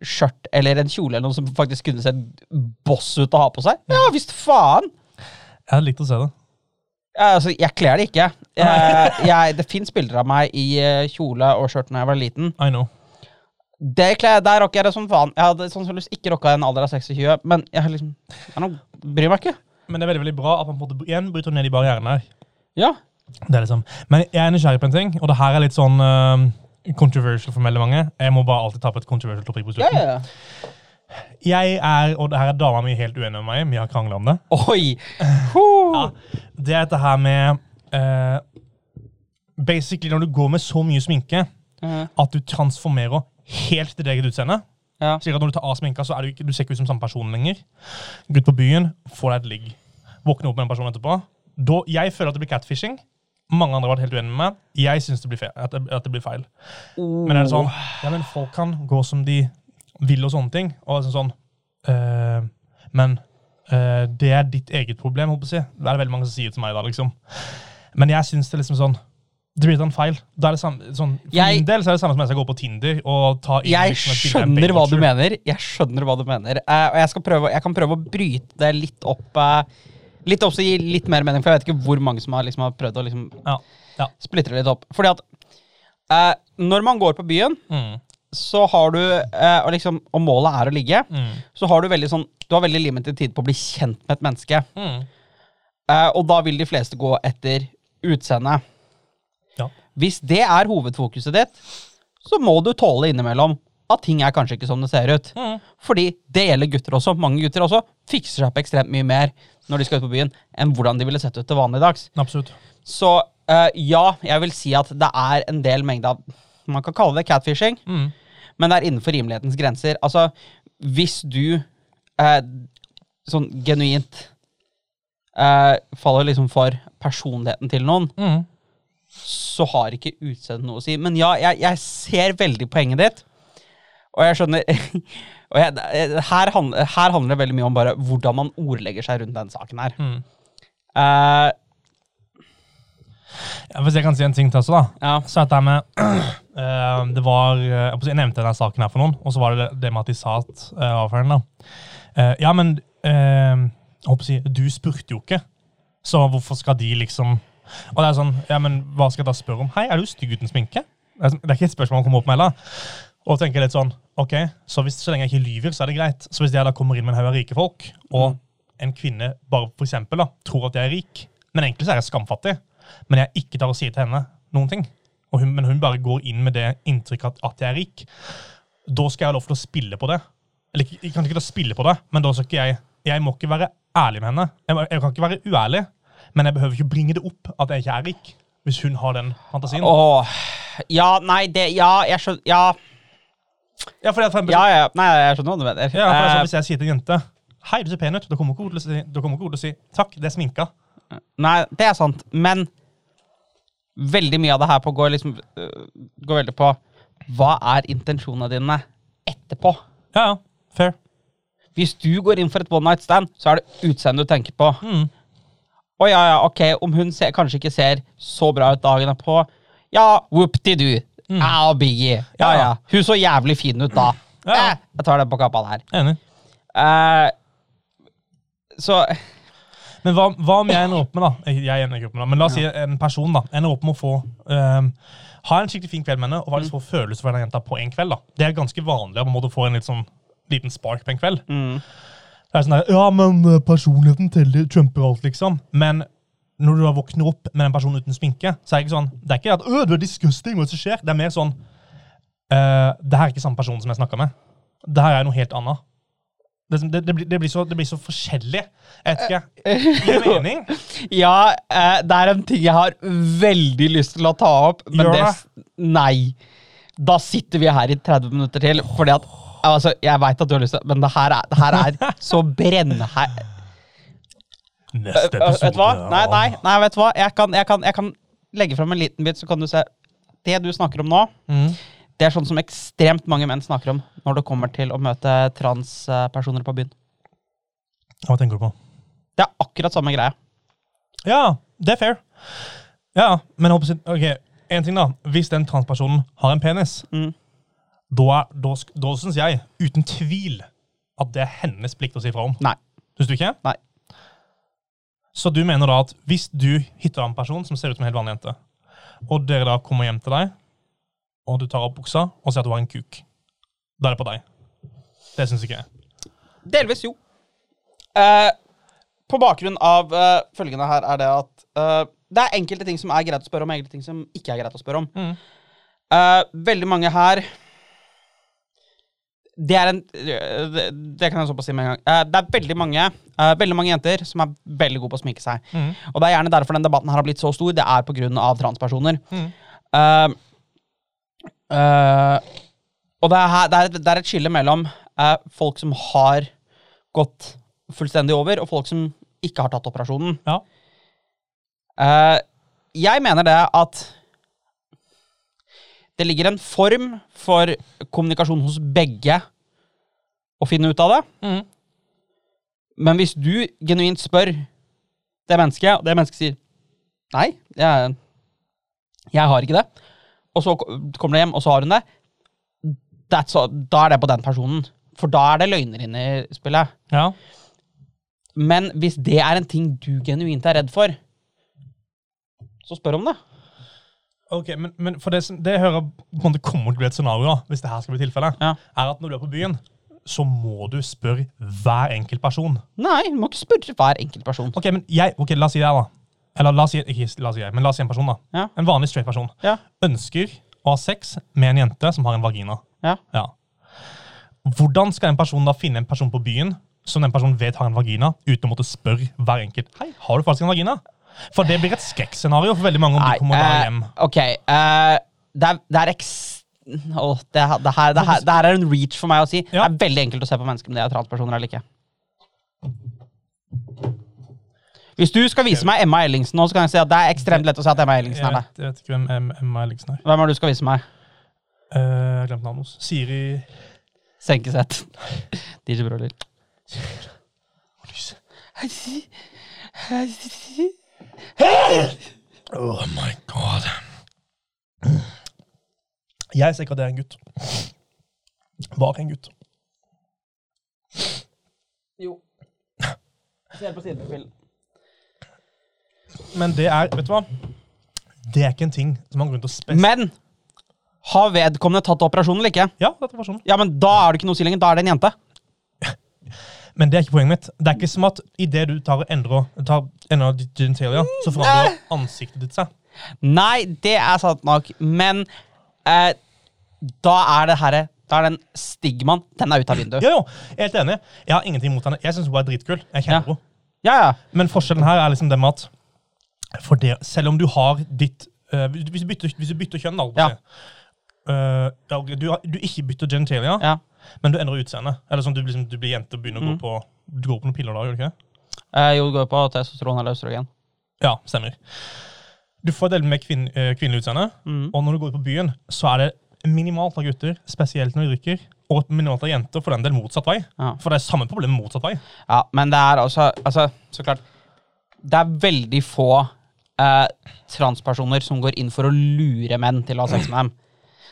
skjørt eller en kjole eller noe som faktisk kunne sett boss ut å ha på seg, ja visst faen! Jeg hadde likt å se det. Altså, jeg kler det ikke. Jeg, jeg, det fins bilder av meg i eh, kjole og skjørt når jeg var liten. I know. Det kler, Der rocker jeg det som faen. Jeg hadde sannsynligvis ikke rocka i en alder av 26, men jeg har liksom jeg bryr meg ikke. Men det er veldig veldig bra at man på en måte igjen bryter ned de barrierene her. Ja. Det er liksom. Men jeg er nysgjerrig på en ting, og det her er litt sånn uh, controversial for veldig mange. Jeg må bare alltid ta på et controversial topic på Ja, ja, ja. Jeg er, og det her er dama mi helt uenig med meg, vi har krangla om det. Oi! Ja, det er dette her med eh, Basically, når du går med så mye sminke Mhm. at du transformerer helt ditt eget utseende. Ja. Slik at når du tar av sminka, så er du ikke, du ser ikke ut som samme person lenger. Gutt på byen, få deg et ligg. Våkne opp med en person etterpå. Da, jeg føler at det blir catfishing. Mange andre har vært helt uenige med meg. Jeg syns det blir feil. At det, at det blir feil. Men er det sånn Ja, men folk kan gå som de vil og sånne ting. Og sånn sånn eh, Men eh, det er ditt eget problem, å si. Det er det veldig mange som sier til meg da, liksom. Men jeg syns det er liksom sånn det blir en feil. Da er det samme, sånn, for Jeg- min del så er det samme som jeg skal gå på Tinder og ta inn Jeg liksom skjønner hva du mener. Jeg skjønner hva du mener. Uh, og jeg, prøve, jeg kan prøve å bryte det litt opp. Uh, litt opp så gi litt mer mening, for jeg vet ikke hvor mange som har, liksom, har prøvd å liksom, Ja. ja. splitte det litt opp. Fordi at uh, når man går på byen, Mm, så har du eh, liksom, og målet er å ligge, mm, så har du veldig sånn Du har veldig limited tid på å bli kjent med et menneske. mm. Eh, og da vil de fleste gå etter utseendet. Ja. Hvis det er hovedfokuset ditt, så må du tåle innimellom at ting er kanskje ikke som det ser ut. Mm. Fordi det gjelder gutter også. Mange gutter også fikser seg opp ekstremt mye mer når de skal ut på byen, enn hvordan de ville sett ut til vanlig dags. Absolutt. Så eh, ja, jeg vil si at det er en del mengde av Man kan kalle det catfishing, Mm. Men det er innenfor rimelighetens grenser. Altså, hvis du eh, sånn genuint eh, faller liksom for personligheten til noen, Mm. så har ikke utseendet noe å si. Men ja, jeg, jeg ser veldig poenget ditt. Og jeg skjønner og jeg, her, handler, her handler det veldig mye om bare hvordan man ordlegger seg rundt den saken her. Mm. Eh, Ja, hvis jeg kan si en ting til også, da. ja. Så dette med uh, Det var eh, Jeg nevnte denne saken her for noen, og så var det det med at de sa at uh, avføren, da. Uh, ja, men eh, jeg håper å si, du spurte jo ikke, så hvorfor skal de liksom Og det er sånn Ja, men hva skal jeg da spørre om? Hei, er du stygg uten sminke? Det er, sånn- ikke et spørsmål man kommer opp med heller. Og tenker litt sånn Ok, så, hvis, så lenge jeg ikke lyver, så er det greit. Så hvis jeg da kommer inn med en haug av rike folk, og en kvinne bare for eksempel da, tror at jeg er rik, men egentlig så er jeg skamfattig, men jeg ikke tar og sier til henne noen ting, hun, men hun bare går inn med det inntrykket at, at jeg er rik, da skal jeg ha lov til å spille på det. Eller jeg kan ikke spille på det, men da skal ikke jeg Jeg må ikke være ærlig med henne. Jeg, jeg kan ikke være uærlig, men jeg behøver ikke bringe det opp at jeg ikke er rik, hvis hun har den fantasien. Åh, ja, nei, det Ja, jeg skjønner Ja, Ja, for eksempel, ja, ja nei, jeg skjønner hva du mener. Ja, for Eh, sånn, Hvis jeg sier til en jente Hei, du ser pen ut, da kommer ikke hun til å si takk, det er sminka. Nei, det er sant, men veldig mye av det her på går liksom øh, går veldig på hva er intensjonene dine etterpå? Ja, ja, fair. Hvis du går inn for et one night stand, så er det utseendet du tenker på. Mm. Å ja, ja, ok, om hun ser, kanskje ikke ser så bra ut dagen på ja, whoop-de-doo. Ja, Biggie. Ja, Ja. ja. Hun så jævlig fin ut da. Ja. Eh, jeg tar det på kappa der. Enig. Eh, så Men hva, hva om jeg ender opp med, da Jeg ender ikke opp med da, men la oss si en person da ender opp med å få um, ha en skikkelig fin kveld med henne og faktisk få følelser for den jenta på en kveld. da. Det er ganske vanlig å få en litt sånn liten spark på en kveld. mm, Det er sånn der, Ja, men eh, personligheten teller, trumper alt, liksom. Men når du våkner opp med en person uten sminke, så er det ikke sånn Det er ikke at 'Å, du er disgusting, hva er det som skjer?' Det er mer sånn eh, det her er ikke samme person som jeg snakka med. Det her er noe helt annet. Det, det, det, blir, det, blir så, det blir så forskjellig. Jeg vet ikke. Gir det mening? Ja, eh, det er en ting jeg har veldig lyst til å ta opp, men Gjør det. Nei. Da sitter vi her i 30 minutter til, fordi at Altså, jeg veit at du har lyst til men det her er, det her er så brennhe... Neste episode. Vet du hva? Nei, nei, nei, vet du hva? Jeg kan, jeg kan, jeg kan legge fram en liten bit, så kan du se. Det du snakker om nå, Mm. Det er sånn som ekstremt mange menn snakker om når det kommer til å møte transpersoner på byen. Hva tenker du på? Det er akkurat samme greie. Ja, det er fair. Ja, men ok, en ting da. Hvis den transpersonen har en penis, Mm. da, da, da syns jeg uten tvil at det er hennes plikt å si fra om. Nei. Syns du ikke? Nei. Så du mener da at hvis du hitter en person som ser ut som en helt vanlig jente, og dere da kommer hjem til deg, og du tar opp buksa og ser at du har en kuk, da er det på deg? Det syns ikke jeg. Delvis, jo. Eh, på bakgrunn av eh, følgende her er det at eh, det er enkelte ting som er greit å spørre om, og enkelte ting som ikke er greit å spørre om. Mm. Eh, veldig mange her Det er en det, det kan jeg såpass si med en gang. Eh, det er veldig mange eh, Veldig mange jenter som er veldig gode på å sminke seg. Mm. Og det er gjerne derfor den debatten her har blitt så stor. Det er av transpersoner. Mm. Eh, og det er, her, det, er et, det er et skille mellom uh, folk som har gått fullstendig over, og folk som ikke har tatt operasjonen. Ja. Uh, jeg mener det at det ligger en form for kommunikasjon hos begge å finne ut av det. Mm. Men hvis du genuint spør det mennesket, og det mennesket sier Nei, jeg, jeg har ikke det. Og så kommer det hjem, og så har hun det. That's all, da er det på den personen. For da er det løgner inne i spillet. Ja. Men hvis det er en ting du genuint er redd for, så spør om det. Ok, men, men for det, det jeg hører på en kommer til å bli et scenario, da, hvis det her skal bli tilfellet, Ja. er at når du er på byen, så må du spørre hver enkelt person. Nei, du må ikke spørre hver enkelt person. Ok, men jeg, ok, la oss si det, her da. Eller la oss si, ikke la oss si men la oss si en person da. Ja. En vanlig straight person. Ja. Ønsker å ha sex med en jente som har en vagina. Ja. Ja. Hvordan skal en person da finne en person på byen som den personen vet har en vagina, uten å måtte spørre hver enkelt Hei, har du faktisk en vagina? For det blir et skrekkscenario for veldig mange om de kommer eh, hjem. ok. uh, det er, det er. Åh, det, det, her, det, her, det her er en reach for meg å si. Ja. Det er veldig enkelt å se på mennesker om de er transpersoner eller ikke. Hvis du skal vise meg Emma Ellingsen nå, så kan jeg si at det er ekstremt lett å si at Emma Ellingsen er det. jeg vet ikke hvem Emma Ellingsen er. Hvem er det du skal vise meg? Eh, Jeg har glemt navnet hennes. Siri Senkesett. DJ Broller. Oh my god. Jeg ser ikke at det er en gutt. Var en gutt. Jo. Ser på sideprofilen. Men det er, vet du hva? Det er ikke en ting som har grunn til å spes... Men har vedkommende tatt operasjonen eller ikke? Ja, dette var sånn. Ja, men da er det ikke noe å si lenger. Da er det en jente. Men det er ikke poenget mitt. Det er ikke som at idet du tar og endrer, tar, endrer ditt genitalia, så forandrer ansiktet ditt seg. Nei, det er sant nok, men eh, da er det herre Da er den stigmaen Den er ute av vinduet. Ja, jo, er helt enig. Jeg har ingenting imot henne. Jeg syns hun er dritkul. Jeg kjenner Ja. henne. Ja, ja. Men forskjellen her er liksom det med at for det, selv om du har ditt uh, hvis, du bytter, hvis du bytter kjønn, da, Ja. uh, du, har- du ikke bytter genitalia, ja. men du endrer utseende. Eller sånn du, liksom, du blir jente og begynner å Mm. gå på Du går på noen piller da, gjør du ikke? Eh, jo, du går på testosteron eller østrogen. Ja, stemmer. Du får del med kvinn, øh, kvinnelig utseende, Mm. og når du går ut på byen, så er det minimalt av gutter, spesielt når de drikker, og minimalt av jenter, for den del motsatt vei. Ja. For det er samme problem motsatt vei. ja, men det er også Altså, så klart Det er veldig få eh, transpersoner som går inn for å lure menn til å ha sex med dem.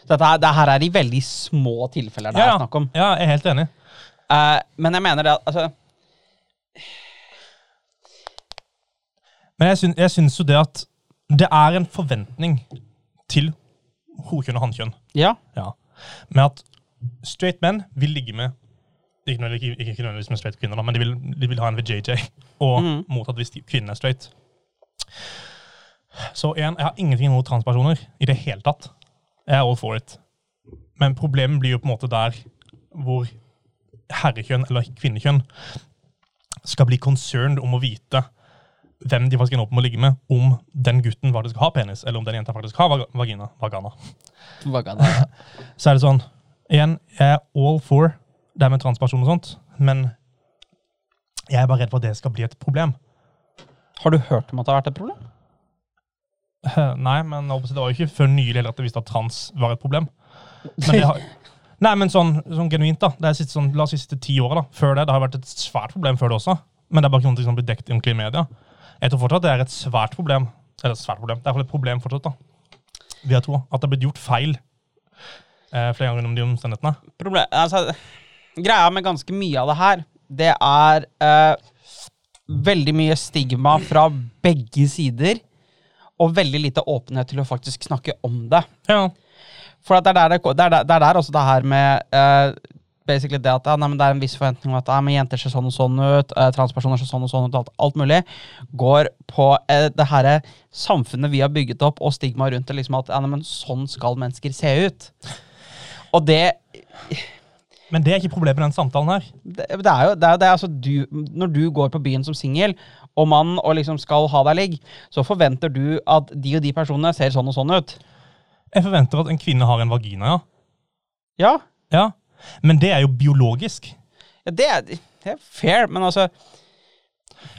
Så dette det her er i veldig små tilfeller det Ja, er snakk om. Ja, jeg er helt enig. Eh, men jeg mener det at altså, Men jeg, syn, jeg syns jo det at det er en forventning til hokjønn og hannkjønn. Ja. Ja. Med at straight menn vil ligge med ikke, nødvendigvis- med straight kvinner, da, men de vil, de vil ha en VJJ. Og mot at hvis kvinnen er straight. Så igjen, jeg har ingenting imot transpersoner i det hele tatt. Jeg er all for it. Men problemet blir jo på en måte der hvor herrekjønn eller kvinnekjønn skal bli concerned om å vite hvem de faktisk ender opp med å ligge med, om den gutten faktisk har penis, eller om den jenta faktisk har vagina. Vagana. vagana. Så er det sånn Igjen, jeg er all for det med transpersoner og sånt, men jeg er bare redd for at det skal bli et problem. Har du hørt om at det har vært et problem? Nei, men det var jo ikke før nylig heller at jeg visste at trans var et problem. Men det har, nei, men sånn, sånn genuint, da. Det er siste, sånn, la oss si siste ti åra. Før det, det har vært et svært problem før det også. Men det er bare ikke noe som blir dekket ordentlig i media. Jeg tror fortsatt det er et svært problem. Eller svært problem. Det er iallfall et problem fortsatt, da. Vil jeg tro. At det er blitt gjort feil eh, flere ganger gjennom de omstendighetene. Problem, altså, greia med ganske mye av det her, det er eh, veldig mye stigma fra begge sider, og veldig lite åpenhet til å faktisk snakke om det. Ja. For at det, er der det, det, er der, det er der også det her med uh, basically det at ja, nei, men det er en viss forventning om at ja, men jenter ser sånn og sånn ut, uh, transpersoner ser sånn og sånn ut, alt, alt mulig, går på uh, det her samfunnet vi har bygget opp, og stigma rundt det, liksom at ja, nei, men sånn skal mennesker se ut. Og det Men det er ikke problemet med den samtalen her. det, det er jo det er, det er altså du, Når du går på byen som singel, og mann og liksom skal ha deg ligg, så forventer du at de og de personene ser sånn og sånn ut. Jeg forventer at en kvinne har en vagina, ja. Ja, ja. Men det er jo biologisk. ja det, er, det er fair, men altså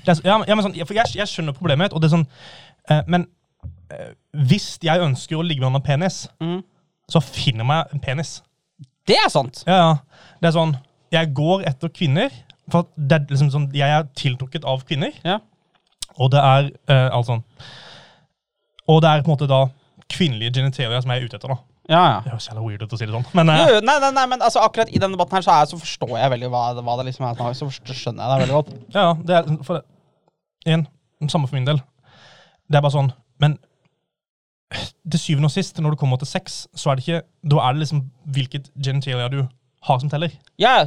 er, ja, men- ja, men sånn, for jeg, jeg skjønner problemet, og det er sånn eh, Men eh, hvis jeg ønsker å ligge med en penis, mm, så finner jeg meg en penis. Det er sant. Ja, ja. Det er sånn Jeg går etter kvinner, for det er liksom sånn Jeg er tiltrukket av kvinner, Ja. og det er eh, alt sånn Og det er på en måte da kvinnelige genitalia som jeg er ute etter, da. Ja, ja. Det høres jævla weird ut å si det sånn, men eh, Jo, jo, nei, nei, nei, men altså, akkurat i denne debatten her så, er, så forstår jeg veldig hva, hva det liksom er. snakk om, Så forstår- skjønner jeg det veldig godt. Ja, det er for det, det samme for min del. Det er bare sånn, men til syvende og sist, når det kommer til sex, så er det ikke, da er det liksom hvilket genitalia du har som teller. Ja,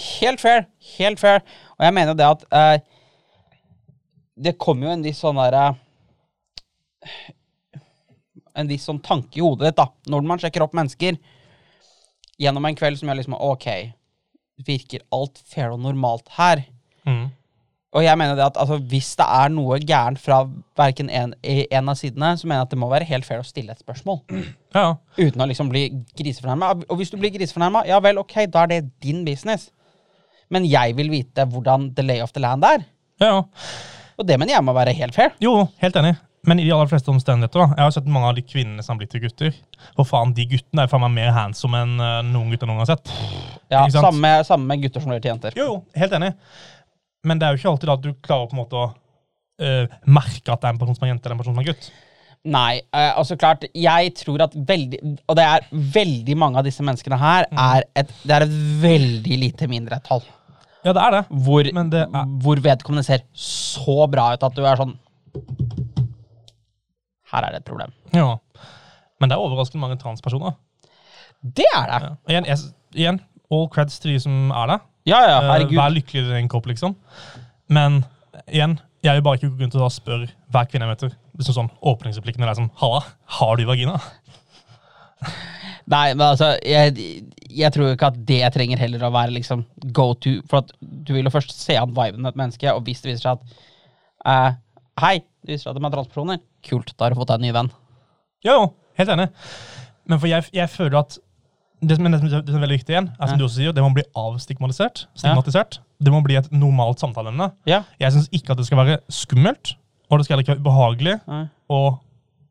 helt fair. Helt fair. Og jeg mener det at eh, Det kommer jo en viss sånn derre En viss sånn tanke i hodet ditt, da, når man sjekker opp mennesker gjennom en kveld som gjør liksom OK, virker alt fair og normalt her? Mm. Og jeg mener det at altså, hvis det er noe gærent fra verken en, en av sidene, så mener jeg at det må være helt fair å stille et spørsmål. Ja, Uten å liksom bli grisefornærma. Og hvis du blir grisefornærma, ja vel, ok, da er det din business. Men jeg vil vite hvordan the lay of the land er. ja. Og det mener jeg må være helt fair. Jo, helt enig. Men i de aller fleste omstendigheter, da. Jeg har sett mange av de kvinnene som har blitt til gutter. Og faen, de guttene er faen meg mer handsome enn eh, noen gutter noen har sett. Ja, samme, samme gutter som blir til jenter. Jo, jo, helt enig. Men det er jo ikke alltid at du klarer på en måte å uh, merke at det er en person som er jente eller en person som er gutt. Nei, eh, altså klart, jeg tror at veldig Og det er veldig mange av disse menneskene her er et, det er et veldig lite mindretall. Ja, det er det. Hvor, Men det er hvor vedkommende ser så bra ut at du er sånn Her er det et problem. Ja. Men det er overraskende mange transpersoner. Det er det! Ja. Igjen, jeg, igjen, all creds til de som er det. Ja, ja, Eh, herregud. Vær lykkelig i din kropp, liksom. Men igjen, jeg vil bare ikke gå rundt og spørre hver kvinne jeg møter. Liksom sånn åpningsreplikken er sånn Halla, har du vagina? Nei, men altså, jeg, jeg tror ikke at det trenger heller å være liksom go to. For at du vil jo først se an viben til et menneske, og hvis det viser seg at uh, Hei, det viser seg at de er transpersoner. Kult, da har du fått deg en ny venn. Jo, jo, helt enig. Men for jeg, jeg føler at det som, er, det som er veldig viktig igjen, er som du også sier, det må bli avstigmatisert. Stigmatisert. Det må bli et normalt samtaleemne. Jeg syns ikke at det skal være skummelt, og det skal heller ikke være ubehagelig å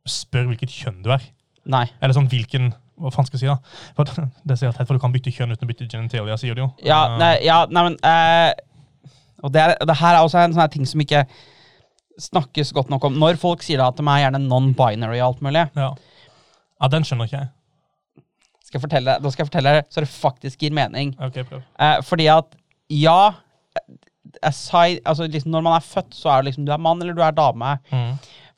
spørre hvilket kjønn du er. Nei. Eller sånn hvilken Hva faen skal jeg si, da? For det sier teit, for du kan bytte kjønn uten å bytte genitalia, sier du jo. Ja, Eh, nei, ja, nei men eh, Og det, er, det her er også en sånn ting som ikke snakkes godt nok om. Når folk sier da at de er gjerne non-binary og alt mulig, ja. ja, den skjønner ikke jeg. Skal jeg fortelle, da skal jeg fortelle deg så det faktisk gir mening. Okay, prøv. Eh, fordi at ja aside, altså liksom Når man er født, så er det liksom du er mann eller du er dame. Mm.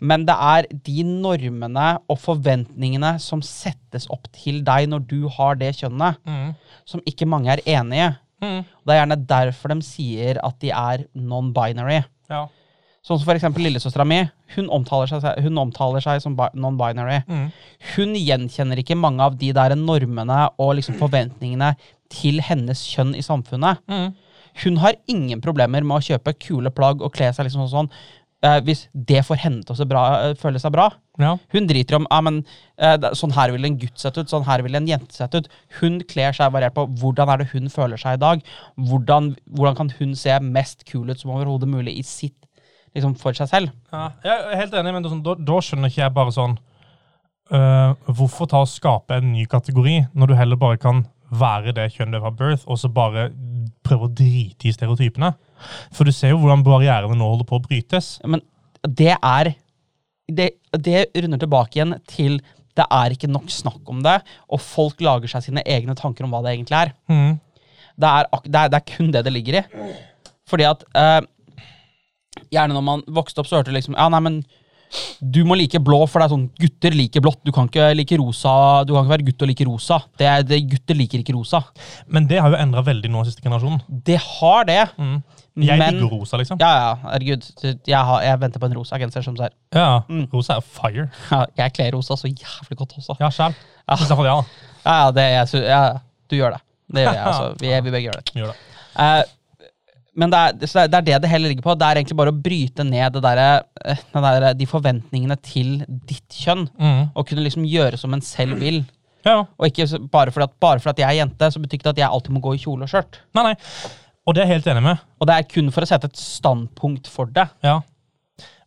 Men det er de normene og forventningene som settes opp til deg når du har det kjønnet, Mm. som ikke mange er enig i. Mm. Det er gjerne derfor de sier at de er non-binary. Ja. Sånn som for eksempel lillesøstera mi. Hun omtaler seg, hun omtaler seg som non-binary. Mm. Hun gjenkjenner ikke mange av de der normene og liksom forventningene til hennes kjønn i samfunnet. Mm. Hun har ingen problemer med å kjøpe kule plagg og kle seg liksom sånn, eh, hvis det får henne til å bra, eh, føle seg bra. Ja. Hun driter om ah, men, eh, sånn her vil en gutt sett ut, sånn her vil en jente sett ut. Hun kler seg variert på hvordan er det hun føler seg i dag. Hvordan, hvordan kan hun se mest kul ut som overhodet mulig i sitt, liksom for seg selv. Ja, jeg er helt enig, men sånn, da, da skjønner ikke jeg bare sånn øh, Hvorfor ta og skape en ny kategori, når du heller bare kan være det kjønnet fra birth, og så bare prøve å drite i stereotypene? For du ser jo hvordan barrierene nå holder på å brytes. Men det er det, det runder tilbake igjen til det er ikke nok snakk om det, og folk lager seg sine egne tanker om hva det egentlig er. Mm. Det er, det er, det er kun det det ligger i. Fordi at eh, Gjerne når man vokste opp, så hørte du liksom Ja, nei, men du må like blå, for det er sånn gutter liker blått. Du kan ikke like rosa. Du kan ikke være gutt og like rosa. Det er, det, gutter liker ikke rosa. Men det har jo endra veldig nå siste generasjonen. Det har det. Mm. Jeg Men- digger rosa, liksom. Ja, ja, herregud. Jeg, har, jeg venter på en rosa genser som ser Ja, Mm. Rosa er fire. ja, Jeg kler rosa så jævlig godt også. Ja, sjæl. Ja. Ja. Ja, det, jeg, ja, du gjør det. Det gjør jeg, altså. Vi, vi begge gjør det. Gjør det. Eh, men det er, det er det det hele ligger på. Det er egentlig bare å bryte ned det der, eh, der, de forventningene til ditt kjønn. Mm. Og kunne liksom gjøre som en selv vil. Ja. Og ikke bare fordi, at, bare fordi at jeg er jente, så betyr ikke det at jeg alltid må gå i kjole og skjørt. Nei, nei. Og det er jeg helt enig med. Og det er kun for å sette et standpunkt for det. Ja.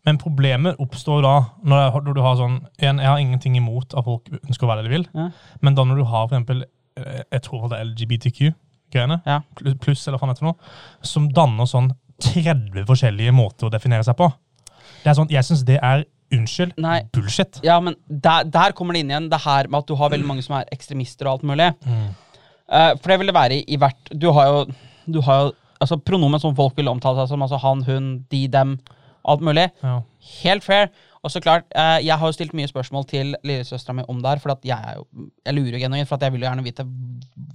Men problemet oppstår da når, jeg, når du har sånn en, Jeg har ingenting imot at folk ønsker å være det de vil, Ja. men da når du har for eksempel eh, Jeg tror det er LGBTQ-greiene, Ja. pluss eller hva heter som danner sånn 30 forskjellige måter å definere seg på. Det er sånn, Jeg syns det er unnskyld, Nei. bullshit. Ja, men der, der kommer det inn igjen det her med at du har veldig mange som er ekstremister og alt mulig. Mm. Uh, for det vil det være i, i hvert Du har jo, du har jo altså pronomen som folk vil omtale seg som. Altså han, hun, de, dem. Alt mulig. Ja. Helt fair. Og så klart, eh, Jeg har jo stilt mye spørsmål til lillesøstera mi om det her. For at jeg, jo, jeg lurer jo genuint, for at jeg vil jo gjerne vite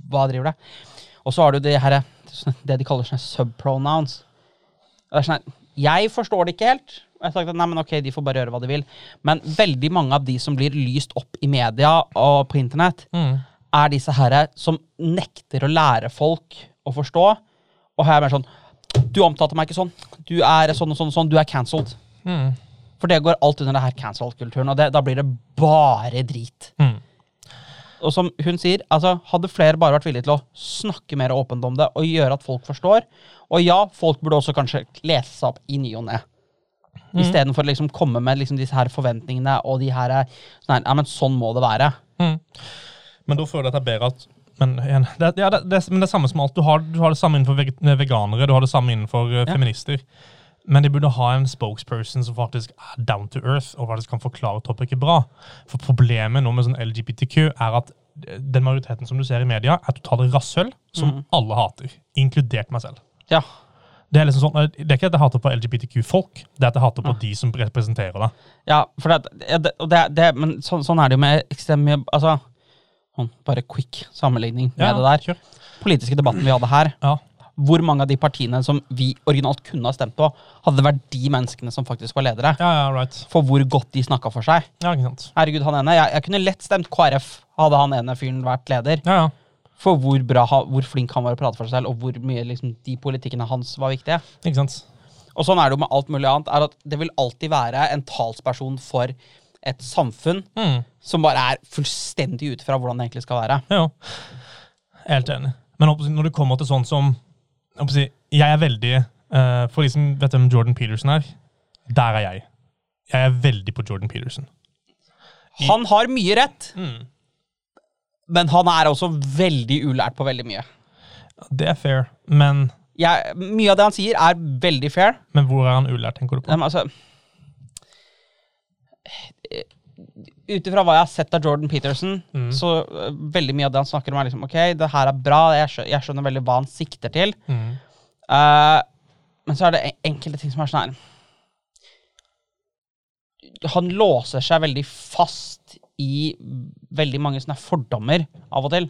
hva driver det. Og så har du det her, det de kaller sånne subpronouns. Det er sånn, jeg forstår det ikke helt. Jeg har sagt at nei, men ok, De får bare gjøre hva de vil. Men veldig mange av de som blir lyst opp i media og på internett, Mm. er disse herre som nekter å lære folk å forstå. Og her er mer sånn Du omtalte meg ikke sånn. Du er sånn og sånn og sånn. Du er cancelled. Mm. For det går alt under det her cancelled-kulturen, og det, da blir det bare drit. Mm. Og som hun sier, altså, hadde flere bare vært villige til å snakke mer åpent om det og gjøre at folk forstår Og ja, folk burde også kanskje lese seg opp i ny og ne. Mm. Istedenfor å liksom komme med liksom disse her forventningene og de her sånn, her, Ja, men sånn må det være. Mm. Men da føler jeg at det er bedre at men, igjen, det, ja, det, det, men det er samme som alt. Du har, du har det samme innenfor veganere, du har det samme innenfor eh, Ja. feminister. Men de burde ha en spokesperson som faktisk er down to earth, og faktisk kan forklare topicet bra. For problemet nå med sånn LGBTQ er at den majoriteten som du ser i media, er totale rasshøl som mm. alle hater, inkludert meg selv. Ja. Det er, liksom sånn, det er ikke at jeg hater på LGBTQ-folk, det er at jeg hater på Ja. de som representerer det. Ja, for det, og det, det Men sånn, sånn er det jo med ekstremt mye Altså, sånn, bare quick sammenligning med Ja, det der. kjør. Politiske debatten vi hadde her. Ja. Hvor mange av de partiene som vi originalt kunne ha stemt på, hadde vært de menneskene som faktisk var ledere? Ja, ja, right. For hvor godt de snakka for seg. Ja, ikke sant. Herregud, han ene. Jeg, jeg kunne lett stemt KrF, hadde han ene fyren vært leder. Ja, ja. For hvor, bra, hvor flink han var å prate for seg selv, og hvor mye liksom, de politikkene hans var viktige. Ikke sant. Og sånn er det jo med alt mulig annet. er at Det vil alltid være en talsperson for et samfunn Mm. som bare er fullstendig ut fra hvordan det egentlig skal være. Ja, helt enig. Men når det kommer til sånn som Jeg er veldig eh, For de som vet hvem Jordan Peterson er, der er jeg. Jeg er veldig på Jordan Peterson. Han har mye rett, Mm. men han er også veldig ulært på veldig mye. Det er fair, men, Jeg, mye av det han sier, er veldig fair. men hvor er han ulært, tenker du på? Men altså Ut ifra hva jeg har sett av Jordan Peterson, Mm. så uh, veldig mye av det han snakker om, er liksom OK, det her er bra, jeg skjønner, jeg skjønner veldig hva han sikter til. Mm. Uh, men så er det enkelte ting som er sånn her Han låser seg veldig fast i veldig mange sånne fordommer av og til.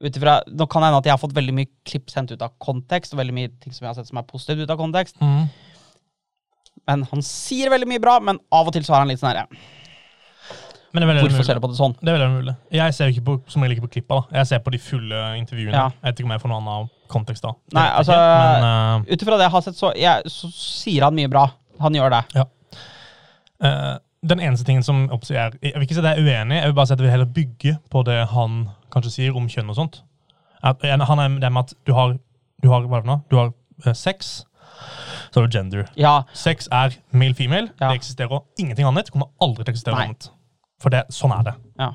Utifra, nå kan det hende at jeg har fått veldig mye klipp sendt ut av kontekst, og veldig mye ting som jeg har sett som er positivt ut av kontekst. Mm. Men han sier veldig mye bra, men av og til så er han litt sånn herre Men det er Hvorfor mulig. ser du på det sånn? Det er veldig mulig. Jeg ser jo ikke på, som regel ikke på klippa. da. Jeg ser på de fulle intervjuene. Ja. Jeg vet ikke om jeg får noen annen kontekst da. Nei, altså- uh, Ut ifra det jeg har sett, så, jeg, så sier han mye bra. Han gjør det. Ja. Uh, den eneste tingen som oppsier er Jeg vil ikke si det er uenig, jeg vil bare si at jeg vil heller bygge på det han kanskje sier om kjønn og sånt. At, han er det med at du har, du har hva er det nå? Du har uh, sex, så har du gender. Ja, Sex er male-female. Ja. Det eksisterer ingenting annet. Kommer aldri til å eksistere Nei. annet. For det, sånn er det. ja.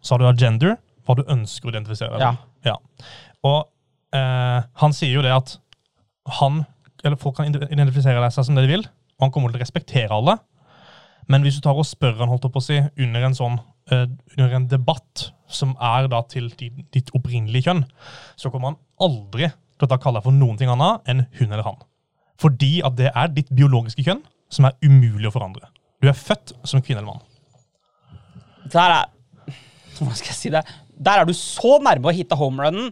Så har du da gender, hva du ønsker å identifisere deg Ja. Ja. Og eh, han sier jo det at han, eller folk kan identifisere seg som det de vil, og han kommer til å respektere alle. Men hvis du tar og spør han holdt på å si, under en sånn eh, under en debatt som er da til di- ditt opprinnelige kjønn, så kommer han aldri til å kalle deg for noen ting annet enn hun eller han. Fordi at det er ditt biologiske kjønn som er umulig å forandre. Du er født som kvinne eller mann. Der er Hvordan skal jeg si det? Der er du så nærme å hitte homerunnen,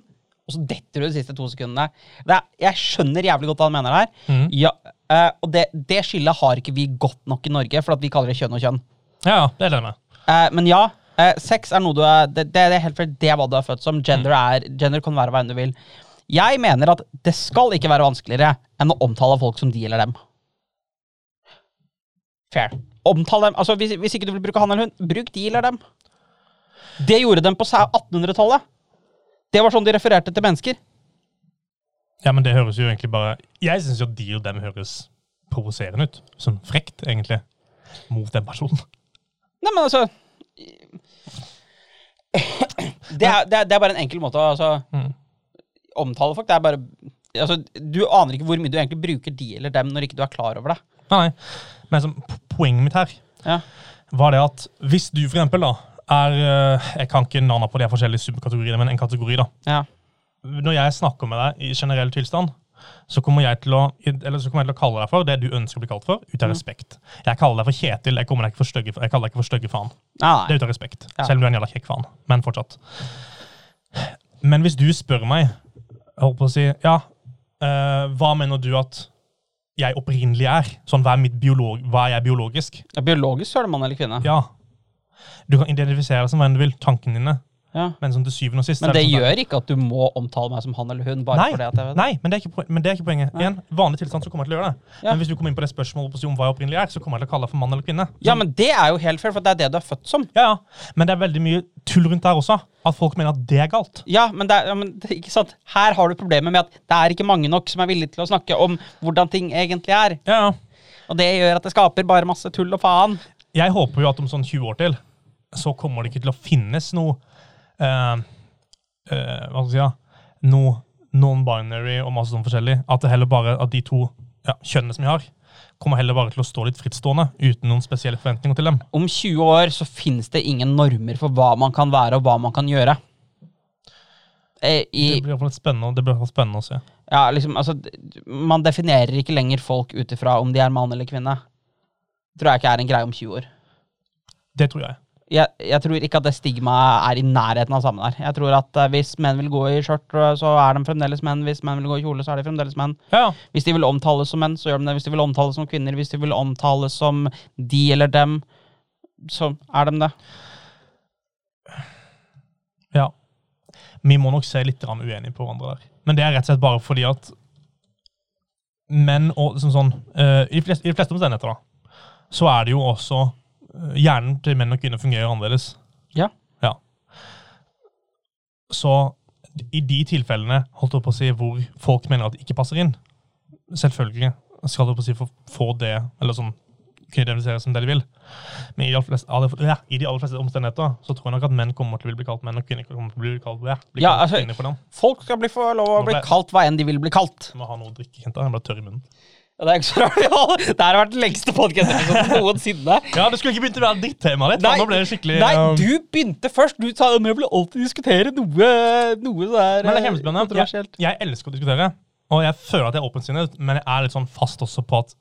og så detter du de siste to sekundene. Er, jeg skjønner jævlig godt hva han mener der. Mm. Ja, uh, og det, det skillet har ikke vi godt nok i Norge, for at vi kaller det kjønn og kjønn. Ja, det er det med. Uh, men ja, uh, sex er noe du er det, det, det er helt det er hva du er født som. Gender, er, gender kan være hva enn du vil. Jeg mener at det skal ikke være vanskeligere enn å omtale folk som de eller dem. Fair. Omtale dem, altså hvis, hvis ikke du vil bruke han eller hun, bruk de eller dem. Det gjorde dem på 1800-tallet. Det var sånn de refererte til mennesker. Ja, men det høres jo egentlig bare Jeg syns jo de og dem høres provoserende ut. Sånn frekt, egentlig. Mot den personen. Nei, men altså det er, det, er, det er bare en enkel måte å altså, Mm. omtale folk. Det er bare altså, Du aner ikke hvor mye du egentlig bruker de eller dem når ikke du er klar over det. Nei, nei. Men som, poenget mitt her Ja. var det at hvis du for eksempel da er eh, Jeg kan ikke navnet på de forskjellige subkategoriene, men en kategori, da. Ja. Når jeg snakker med deg i generell tilstand, så kommer jeg til å eller så kommer jeg til å kalle deg for det du ønsker å bli kalt for, ut av respekt. Jeg kaller deg for Kjetil, jeg, kommer deg ikke for støgge, jeg kaller deg ikke for stygge faen. Ah, Det er ut av respekt. Ja. Selv om du er en jævla kjekk faen. Men fortsatt. Men hvis du spør meg, jeg holdt på å si, ja, uh, hva mener du at jeg opprinnelig er? Sånn, hva er, mitt biolog, hva er jeg biologisk? Ja, biologisk så er det mann eller kvinne. Ja. Du kan identifisere deg som hvem du vil, tankene dine. Ja. Men som til syvende og sist Men det, det sånn gjør ikke at du må omtale meg som han eller hun. bare Nei, fordi at jeg vet det. nei men, det er ikke, men det er ikke poenget. I en vanlig tilstand så kommer jeg til å gjøre det. Ja. Men hvis du kommer inn på det spørsmålet på om hva jeg opprinnelig er, så kommer jeg til å kalle deg for mann eller kvinne. Ja, men det er jo helt fair, for det er det du er født som. Ja, ja. Men det er veldig mye tull rundt der også. At folk mener at det er galt. Ja, men, det er, ja, men det, ikke sant? Her har du problemet med at det er ikke mange nok som er villige til å snakke om hvordan ting egentlig er. Ja, ja. Og det gjør at det skaper bare masse tull og faen. jeg håper jo at om sånn 20 år til, så kommer det ikke til å finnes noe eh, eh, Hva skal jeg si? Ja, noe non-binary og masse sånn forskjellig. At det heller bare at de to ja, kjønnene som vi har, kommer heller bare til å stå litt frittstående uten noen spesielle forventninger til dem. Om 20 år så finnes det ingen normer for hva man kan være og hva man kan gjøre. Eh, I, Det blir i hvert fall spennende, blir spennende å se. ja, liksom, altså, man definerer ikke lenger folk ut ifra om de er mann eller kvinne. Tror jeg ikke er en greie om 20 år. Det tror jeg. Jeg, jeg tror ikke at det stigmaet er i nærheten av samme der. Jeg tror at eh, Hvis menn vil gå i skjørt, eh, så er de fremdeles menn. Hvis menn vil gå i kjole, så er de fremdeles menn. Ja. Hvis de vil omtales som menn, så gjør de det. Hvis de vil omtales som kvinner, hvis de vil omtales som de eller dem, så er de det. Ja. Vi må nok se litt uenige på hverandre der. Men det er rett og slett bare fordi at menn og sånn, sånn uh, i, flest, I de fleste omstendigheter, da, så er det jo også Hjernen til menn og kvinner fungerer annerledes. Ja. Ja. Så i de tilfellene holdt jeg på å si, hvor folk mener at de ikke passer inn, selvfølgelig skal du på å si få, få det, eller sånn kunne identifisere som det de vil. Men i de, aller fleste, ja, i de aller fleste omstendigheter så tror jeg nok at menn kommer til å bli kalt menn, og kvinner kommer til å bli kalt, ja, bli Ja, kalt altså-. Folk skal bli få lov å bli kalt hva enn de vil bli kalt. Må ha noe å drikke, Kenta. Jeg ble tørr i munnen. Ja, det er ikke så rart. Ja, det her har vært den lengste podkast-episoden noensinne. Ja, det skulle ikke begynt å være ditt tema ditt. Nei, Nå ble det skikkelig Nei, um, du begynte først. Du sa at vi vil alltid diskutere noe, noe der Men det er eh, kjempespennende. Jeg, jeg elsker å diskutere, og jeg føler at jeg er åpensinnet, men jeg er litt sånn fast også på at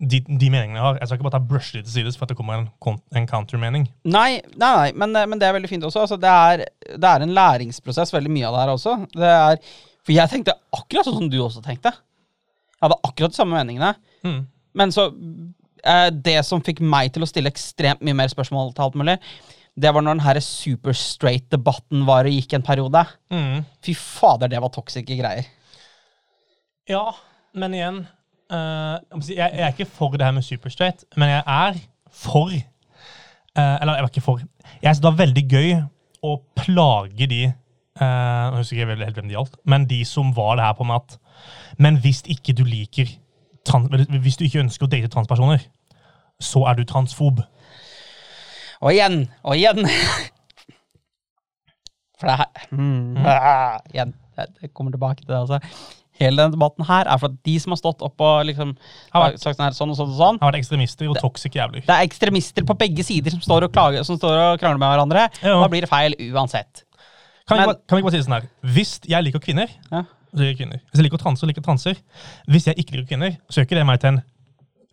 de, de meningene jeg har Jeg skal ikke bare ta brush det til sides for at det kommer en, en countermening. Nei, nei, nei men, eh, men det er veldig fint også. Altså, det, er, det er en læringsprosess, veldig mye av det her også. Det er, for jeg tenkte akkurat sånn som du også tenkte. Hadde akkurat de samme meningene. Mm. Men så eh, det som fikk meg til å stille ekstremt mye mer spørsmål til alt mulig, det var når den her super straight-debatten var og gikk en periode. Mm. Fy fader, det var toxice greier. Ja, men igjen uh, jeg, jeg er ikke for det her med super straight, men jeg er for uh, Eller jeg var ikke for. Jeg syns det var veldig gøy å plage de uh, Jeg husker ikke helt hvem det gjaldt, men de som var det her på med at Men hvis ikke du liker trans, Hvis du ikke ønsker å date transpersoner, så er du transfob. Og igjen, og igjen For det her mm, ah, Igjen, jeg kommer tilbake til det. altså. Hele denne debatten her er for at de som har stått opp og liksom Har vært- sagt sånn, her, sånn og sånn og sånn, Har vært ekstremister og toxic jævler. det er ekstremister på begge sider som står og, klager, som står og krangler med hverandre. Ja. Da blir det feil uansett. Kan Men- bare, kan vi bare si det sånn her? Hvis jeg liker kvinner, Ja. Så liker jeg kvinner. Hvis jeg liker transer, liker jeg transer. Hvis jeg ikke liker kvinner, så gjør ikke det meg til en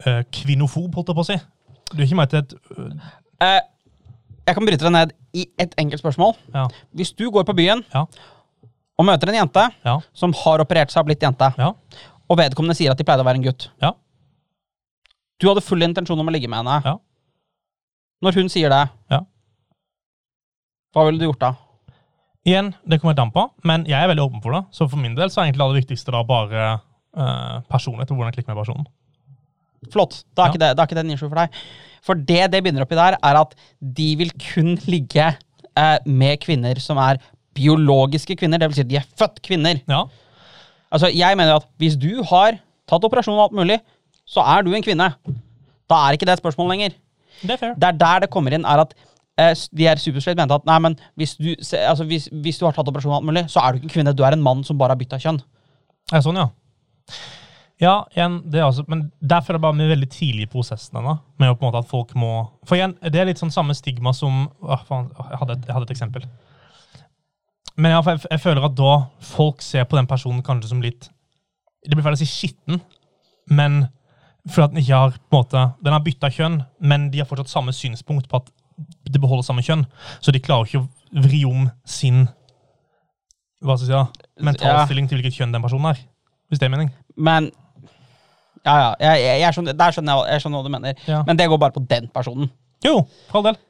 uh, kvinofob, holdt jeg på å si. Du gjør ikke meg til et øh, Eh, jeg kan bryte deg ned i et enkelt spørsmål. Ja. Hvis du går på byen Ja. og møter en jente Ja. som har operert seg og blitt jente, Ja. og vedkommende sier at de pleide å være en gutt Ja. Du hadde full intensjon om å ligge med henne. Ja. Når hun sier det, Ja. hva ville du gjort da? Igjen, det kommer jeg an på, men jeg er veldig åpen for det. Så for min del så er egentlig det aller viktigste da bare uh, personlighet og hvordan jeg klikker med personen. Flott. Da er, Ja. ikke, det, da er ikke det en issue for deg. For det det begynner oppi der, er at de vil kun ligge eh, med kvinner som er biologiske kvinner. Det vil si at de er født kvinner. Ja. Altså, jeg mener at hvis du har tatt operasjon og alt mulig, så er du en kvinne. Da er ikke det et spørsmål lenger. Det er fair. Det er der det kommer inn, er at eh, de her superstraight mente at nei, men hvis du, altså, hvis, hvis du har tatt operasjon alt mulig, så er du ikke kvinne. Du er en mann som bare har bytta kjønn. Ja, sånn, ja. Ja, igjen, det er altså, men derfor er det bare er veldig tidlig i prosessen ennå. Med å på en måte at folk må For igjen, det er litt sånn samme stigma som å, faen, jeg, hadde jeg hadde et eksempel. Men jeg, jeg, jeg føler at da folk ser på den personen kanskje som litt Det blir feil å si skitten, men for at den ikke har på en måte, Den har bytta kjønn, men de har fortsatt samme synspunkt på at det beholder samme kjønn. Så de klarer ikke å vri om sin hva skal jeg si da, mentalstilling til hvilket kjønn den personen er. Hvis det er mening. Men ja, ja, jeg, jeg, jeg, skjønner, der skjønner jeg, jeg skjønner hva du mener. Ja. Men det går bare på den personen. Jo, for all del.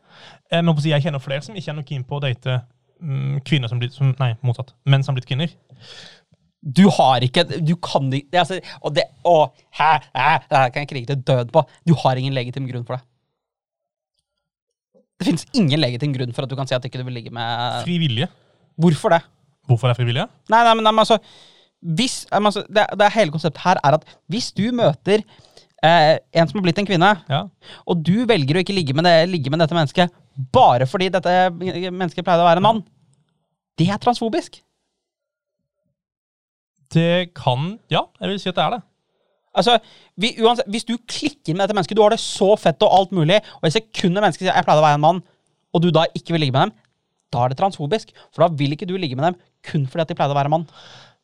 Jeg, må si, jeg kjenner flere som ikke er noe keen på å date mm, kvinner som blitt som, Nei, motsatt. Menn som har blitt kvinner. Du har ikke Du kan ikke altså, Og det Å, hæ, hæ, det her kan jeg krige til død på. Du har ingen legitim grunn for det. Det finnes ingen legitim grunn for at du kan si at ikke du vil ligge med Fri vilje. Hvorfor det? Hvorfor er frivillige? Nei, nei, men, nei, men altså, hvis, nei, men altså det, det hele konseptet her er at hvis du møter eh, en som har blitt en kvinne, Ja. og du velger å ikke ligge med, det, ligge med dette mennesket bare fordi dette mennesket pleide å være en mann, det er transfobisk. Det kan Ja, jeg vil si at det er det. Altså, vi, uansett, Hvis du klikker med dette mennesket, du har det så fett og alt mulig, og i sekundet mennesket sier 'jeg pleide å være en mann', og du da ikke vil ligge med dem, da er det transfobisk. For da vil ikke du ligge med dem kun fordi at de pleide å være mann.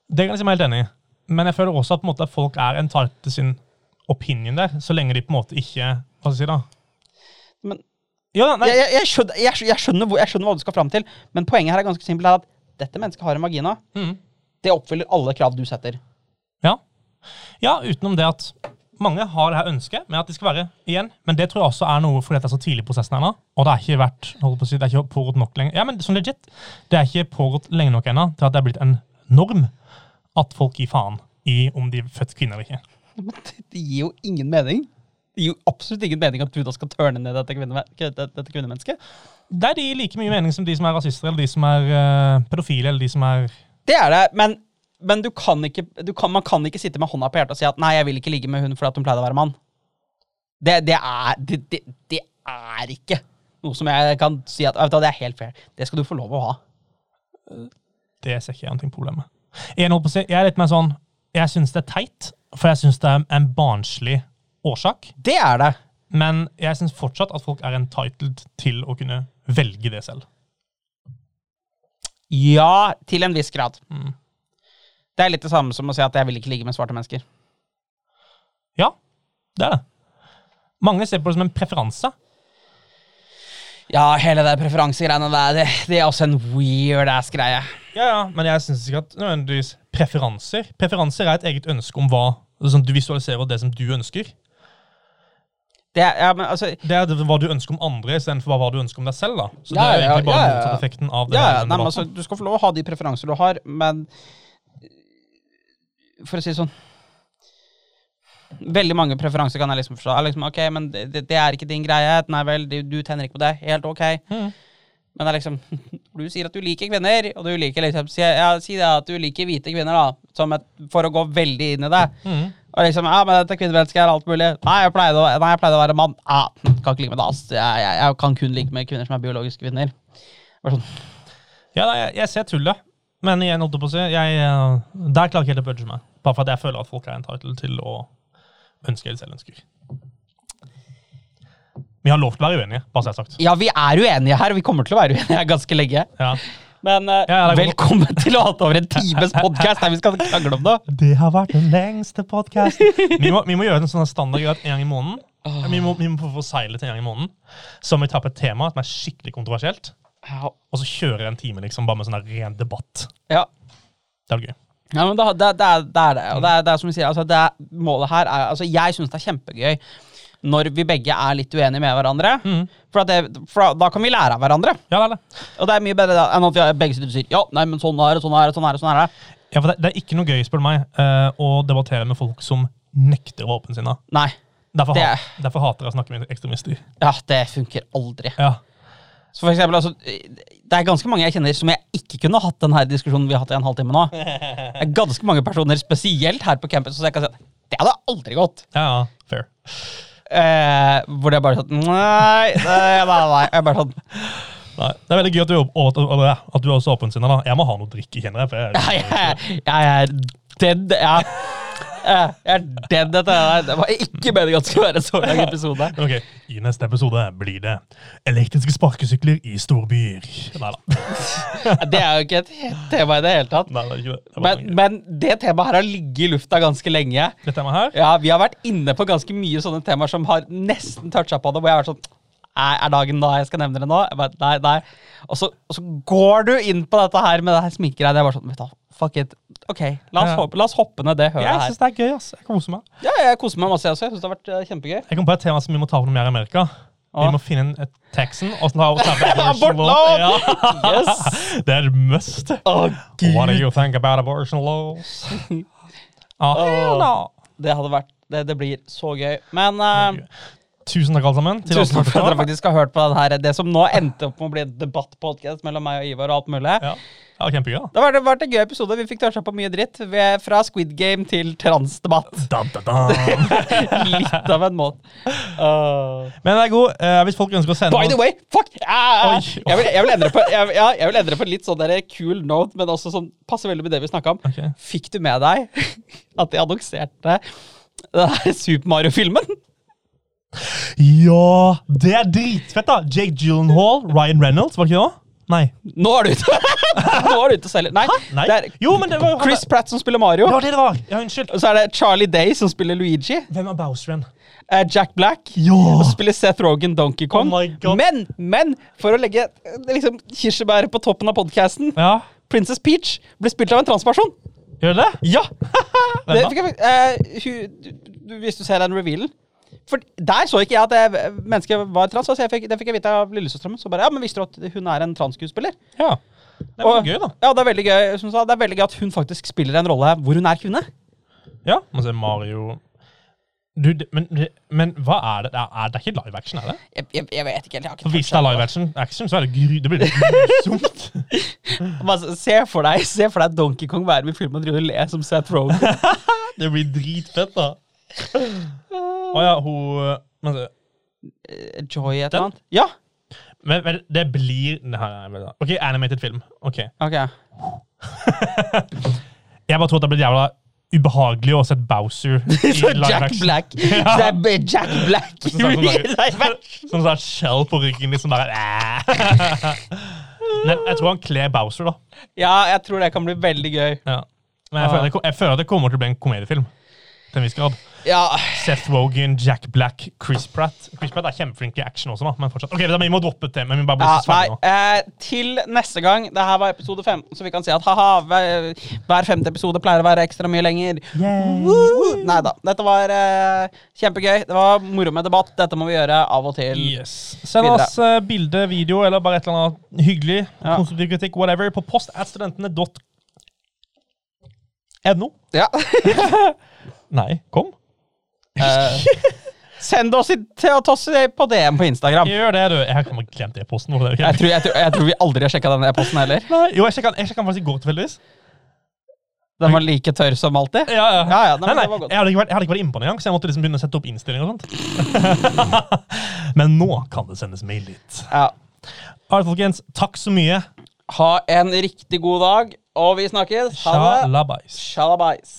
Det kan jeg si meg helt enig i. Men jeg føler også at på en måte, folk er entitled til sin opinion der, så lenge de på en måte ikke Hva skal jeg si, da? Men Ja, jeg, jeg, jeg, skjønner, skjønner, jeg skjønner hva du skal fram til, men poenget her er ganske simpelt. er at Dette mennesket har en vagina. mm. Det oppfyller alle krav du setter. Ja. utenom det at mange har det her ønsket med at de skal være igjen, men det tror jeg også er noe fordi det er så tidlig i prosessen ennå, og det er ikke vært, holdt på å si, det er ikke pågått nok lenger. Ja, men sånn legit, det er ikke pågått lenge nok ennå til at det er blitt en norm at folk gir faen i om de er født kvinner eller ikke. Det, gir jo ingen mening. Det gir jo absolutt ingen mening at du da skal tørne ned dette, kvinne, dette, kvinnemennesket. Det er de like mye mening som de som er rasister, eller de som er eh, pedofile, eller de som er Det er det, men, men du kan ikke, du kan, man kan ikke sitte med hånda på hjertet og si at 'nei, jeg vil ikke ligge med hun fordi hun pleide å være mann'. Det, det, er, det, det, er ikke noe som jeg kan si at vet du det er helt fair. Det skal du få lov å ha. Det ser ikke jeg noe problem med. Jeg er litt mer sånn Jeg syns det er teit, for jeg syns det er en barnslig årsak. Det er det. Men jeg syns fortsatt at folk er entitled til å kunne velge det selv. Ja, til en viss grad. Mm. Det er litt det samme som å si at jeg vil ikke ligge med svarte mennesker. Ja, det er det. Mange ser på det som en preferanse. Ja, hele det preferansegreiene der, det, det er også en weird ass greie. Ja, ja, Men jeg syns ikke at nødvendigvis preferanser Preferanser er et eget ønske om hva sånn, Du visualiserer det som du ønsker. Det, er- ja, men altså Det er hva du ønsker om andre, istedenfor hva du ønsker om deg selv. da. Så Ja, det er ja, egentlig bare ja, ja. motsatt effekten av det. Ja, ja, nei, men altså, du skal få lov å ha de preferanser du har, men For å si det sånn Veldig mange preferanser kan jeg liksom forstå. Liksom, ok, men det, det, er ikke din greie. Nei vel, du, du tenner ikke på det. Helt ok. Mm. Men det er liksom Du sier at du liker kvinner, og du liker liksom Si, ja, si det at du liker hvite kvinner, da. Som et, for å gå veldig inn i det. Mm. Og liksom, ja, men dette kvinnemennesket er alt mulig. Nei, jeg pleide å, nei, jeg pleide å være mann. Ja, kan ikke like med det, ass. Jeg, jeg, jeg kan kun like med kvinner som er biologiske kvinner. Sånn, Ja, nei, jeg, jeg ser tullet, men igjen, holdt jeg på å si, jeg, eh, der klarer jeg ikke helt å budge meg. Bare for at jeg føler at folk er entitled til å ønske eller selv ønsker. Vi har lov til å være uenige, bare så jeg har sagt. Ja, vi er uenige her, og vi kommer til å være uenige ganske lenge. Ja. Men uh, Ja, velkommen til å ha hatt over en times podkast der vi skal krangle om det. Det har vært den lengste podkasten. Vi, må- vi må gjøre en sånn standard greie en gang i måneden. Vi må, vi må få seile til en gang i måneden. Så må vi ta opp et tema som er skikkelig kontroversielt, og så kjøre en time liksom bare med sånn ren debatt. ja. Det er gøy. Ja, men det, det, det, er, det er det. Og det er, er som vi sier, altså, det målet her er Altså, jeg syns det er kjempegøy når vi begge er litt uenige med hverandre. Mm. For, det, for da kan vi lære av hverandre. Ja, det er det. Og det er mye bedre enn at vi begge sitter og sier ja, nei, men sånn er det, sånn er det, sånn er det. sånn er det. Ja, for det, er ikke noe gøy, spør du meg, eh, å debattere med folk som nekter våpnene sine. Nei. Derfor, derfor hater jeg å snakke med ekstremister. Ja, det funker aldri. Ja. Så for eksempel, altså, det er ganske mange jeg kjenner som jeg ikke kunne hatt denne diskusjonen vi har hatt i en halvtime nå. Det er ganske mange personer, spesielt her på campus, så jeg kan si at det hadde aldri gått. Ja, fair. Eh, hvor det er bare sånn Nei, nei, nei. nei. Jeg bare sånn Nei, det er veldig gøy at du, at, at, du er så åpen sinna. da. Jeg må ha noe drikke, kjenner jeg. For jeg, Jeg, jeg, jeg er dead. Jeg, jeg er dead etter det der. Det var ikke meningen at det skulle være en så lang episode. Ok, I neste episode blir det elektriske sparkesykler i storbyer. Nei da. Det er jo ikke et tema i det hele tatt. Nei, det er ikke det. det. er Men, men det temaet her har ligget i lufta ganske lenge. Det temaet her Ja, Vi har vært inne på ganske mye sånne temaer som har nesten toucha på det. Hvor jeg har vært sånn "Nei, Er dagen da jeg skal nevne det nå? Jeg bare, nei, nei. Og så, og så går du inn på dette her med det her sminkegreiene. Jeg bare sånn, vet du fuck it. Ok, la oss, hoppe, la oss hoppe ned det hølet Jeg her. syns det er gøy. ass. Jeg koser meg. Ja, jeg koser meg masse, jeg også. Jeg synes det har vært eh, kjempegøy. Jeg kom på et tema som vi må ta opp noe mer i Amerika. Vi må finne en Texan og ta abortion Abort law. Ja. Yes! Det er et must. Å, What do you think about abortion laws? Ah, oh, no. Det hadde vært Det, det blir så gøy. Men eh, Tusen takk, alle sammen. tusen takk for at dere faktisk har hørt på den her, det som nå endte opp med å bli en debattpodkast mellom meg og Ivar og alt mulig. Ja, det var kjempegøy. da. Det har vært- en gøy episode. Vi fikk toucha på mye dritt. Fra Squid Game til transdebatt. Da-da-da Litt av en måte. Uh, Men det er god. Uh, hvis folk ønsker å sende by the way, fuck! Ah, jeg, vil, jeg, vil endre på, jeg, ja, jeg vil endre på litt sånn der cool note, men også sånn passer veldig med det vi snakka om. Okay. Fikk du med deg at de annonserte Super Mario-filmen? Ja, det er dritfett, da! Jake Gyllenhaal, Ryan Reynolds, var det ikke det? Nei. Nå er du ute Nå er du ute og selger. Nei, Nei. det er Jo, men det var jo Chris Pratt som spiller Mario. Det var det det var! Ja, unnskyld. Og så er det Charlie Day som spiller Luigi. Hvem er Bowser igjen? eh, Jack Black. Ja! Og spiller Seth Rogan Donkey Kong. Oh men, men for å legge eh, liksom, kirsebæret på toppen av podkasten Ja, Princess Peach ble spilt av en transperson. Gjør det? Ja! Det jeg, eh, du, hvis du ser den revealen. For Der så ikke jeg at mennesket var trans. Altså jeg fikk, det fikk jeg vite av lillesøstera mi. Så bare, ja, men visste du at hun er en transskuespiller? Ja. Det var Og- gøy, da. Ja, det er veldig gøy som sa, det er veldig gøy at hun faktisk spiller en rolle hvor hun er kvinne. Ja, man ser Mario du, men, men hva er det? Det er, er det ikke live action, er det? Jeg, jeg, jeg vet ikke helt. For hvis det er live action, action så er det gry, det blir grusomt. Se for deg Se for deg Donkey Kong være med i filmen og drive og le som Seth Rogen. Det blir dritfett, da. Å ja, hun men. Eh, Joy et eller annet. Ja. men, men det blir det nei, nei, OK, animated film. Ok. okay. Jeg bare tror det blir jævla ubehagelig å se Bowser i Jack. Black. Det er Jack Black Sånn. Sånn sånn skjell på ryggen, liksom bare Men jeg tror han kler Bowser, da. Ja, jeg tror det kan bli veldig gøy. Ja. Men jeg føler, det, jeg føler det kommer til å bli en komediefilm. Til en viss grad. Ja, Seth Wogan, Jack Black, Chris Pratt. Chris Pratt er kjempeflink i action også, da, men fortsatt. Ok, Vi må droppe det. men vi bare ja nei, nå. eh, til neste gang. Det her var episode 15, så vi kan si at ha-ha, hver, hver femte episode pleier å være ekstra mye lenger. Nei da. Dette var eh, kjempegøy. Det var moro med debatt. Dette må vi gjøre av og til. Yes. Send oss eh, bilde, video eller bare et eller annet hyggelig. Ja. Konstruktiv kritikk, whatever, på post at studentene.no. Ja. Nei, kom. Eh, send oss i- til å tosse på DM på Instagram. Gjør det, du. Jeg har glemt e-posten. er. Jeg tror, jeg, tror, jeg tror vi aldri har sjekka den e-posten heller. Nei, jo, jeg sjekka jeg sjekket den faktisk i går tilfeldigvis. Den var like tørr som alltid. Ja, ja. Ja, ja, nei, nei, men nei, det var godt. jeg hadde ikke vært, jeg hadde ikke vært inne på den engang, så jeg måtte liksom begynne å sette opp innstillinger og sånt. Men nå kan det sendes mail dit. Ja. Alright, folkens. Takk så mye. Ha en riktig god dag, og vi snakkes. Ha det. Shalabais. Shalabais.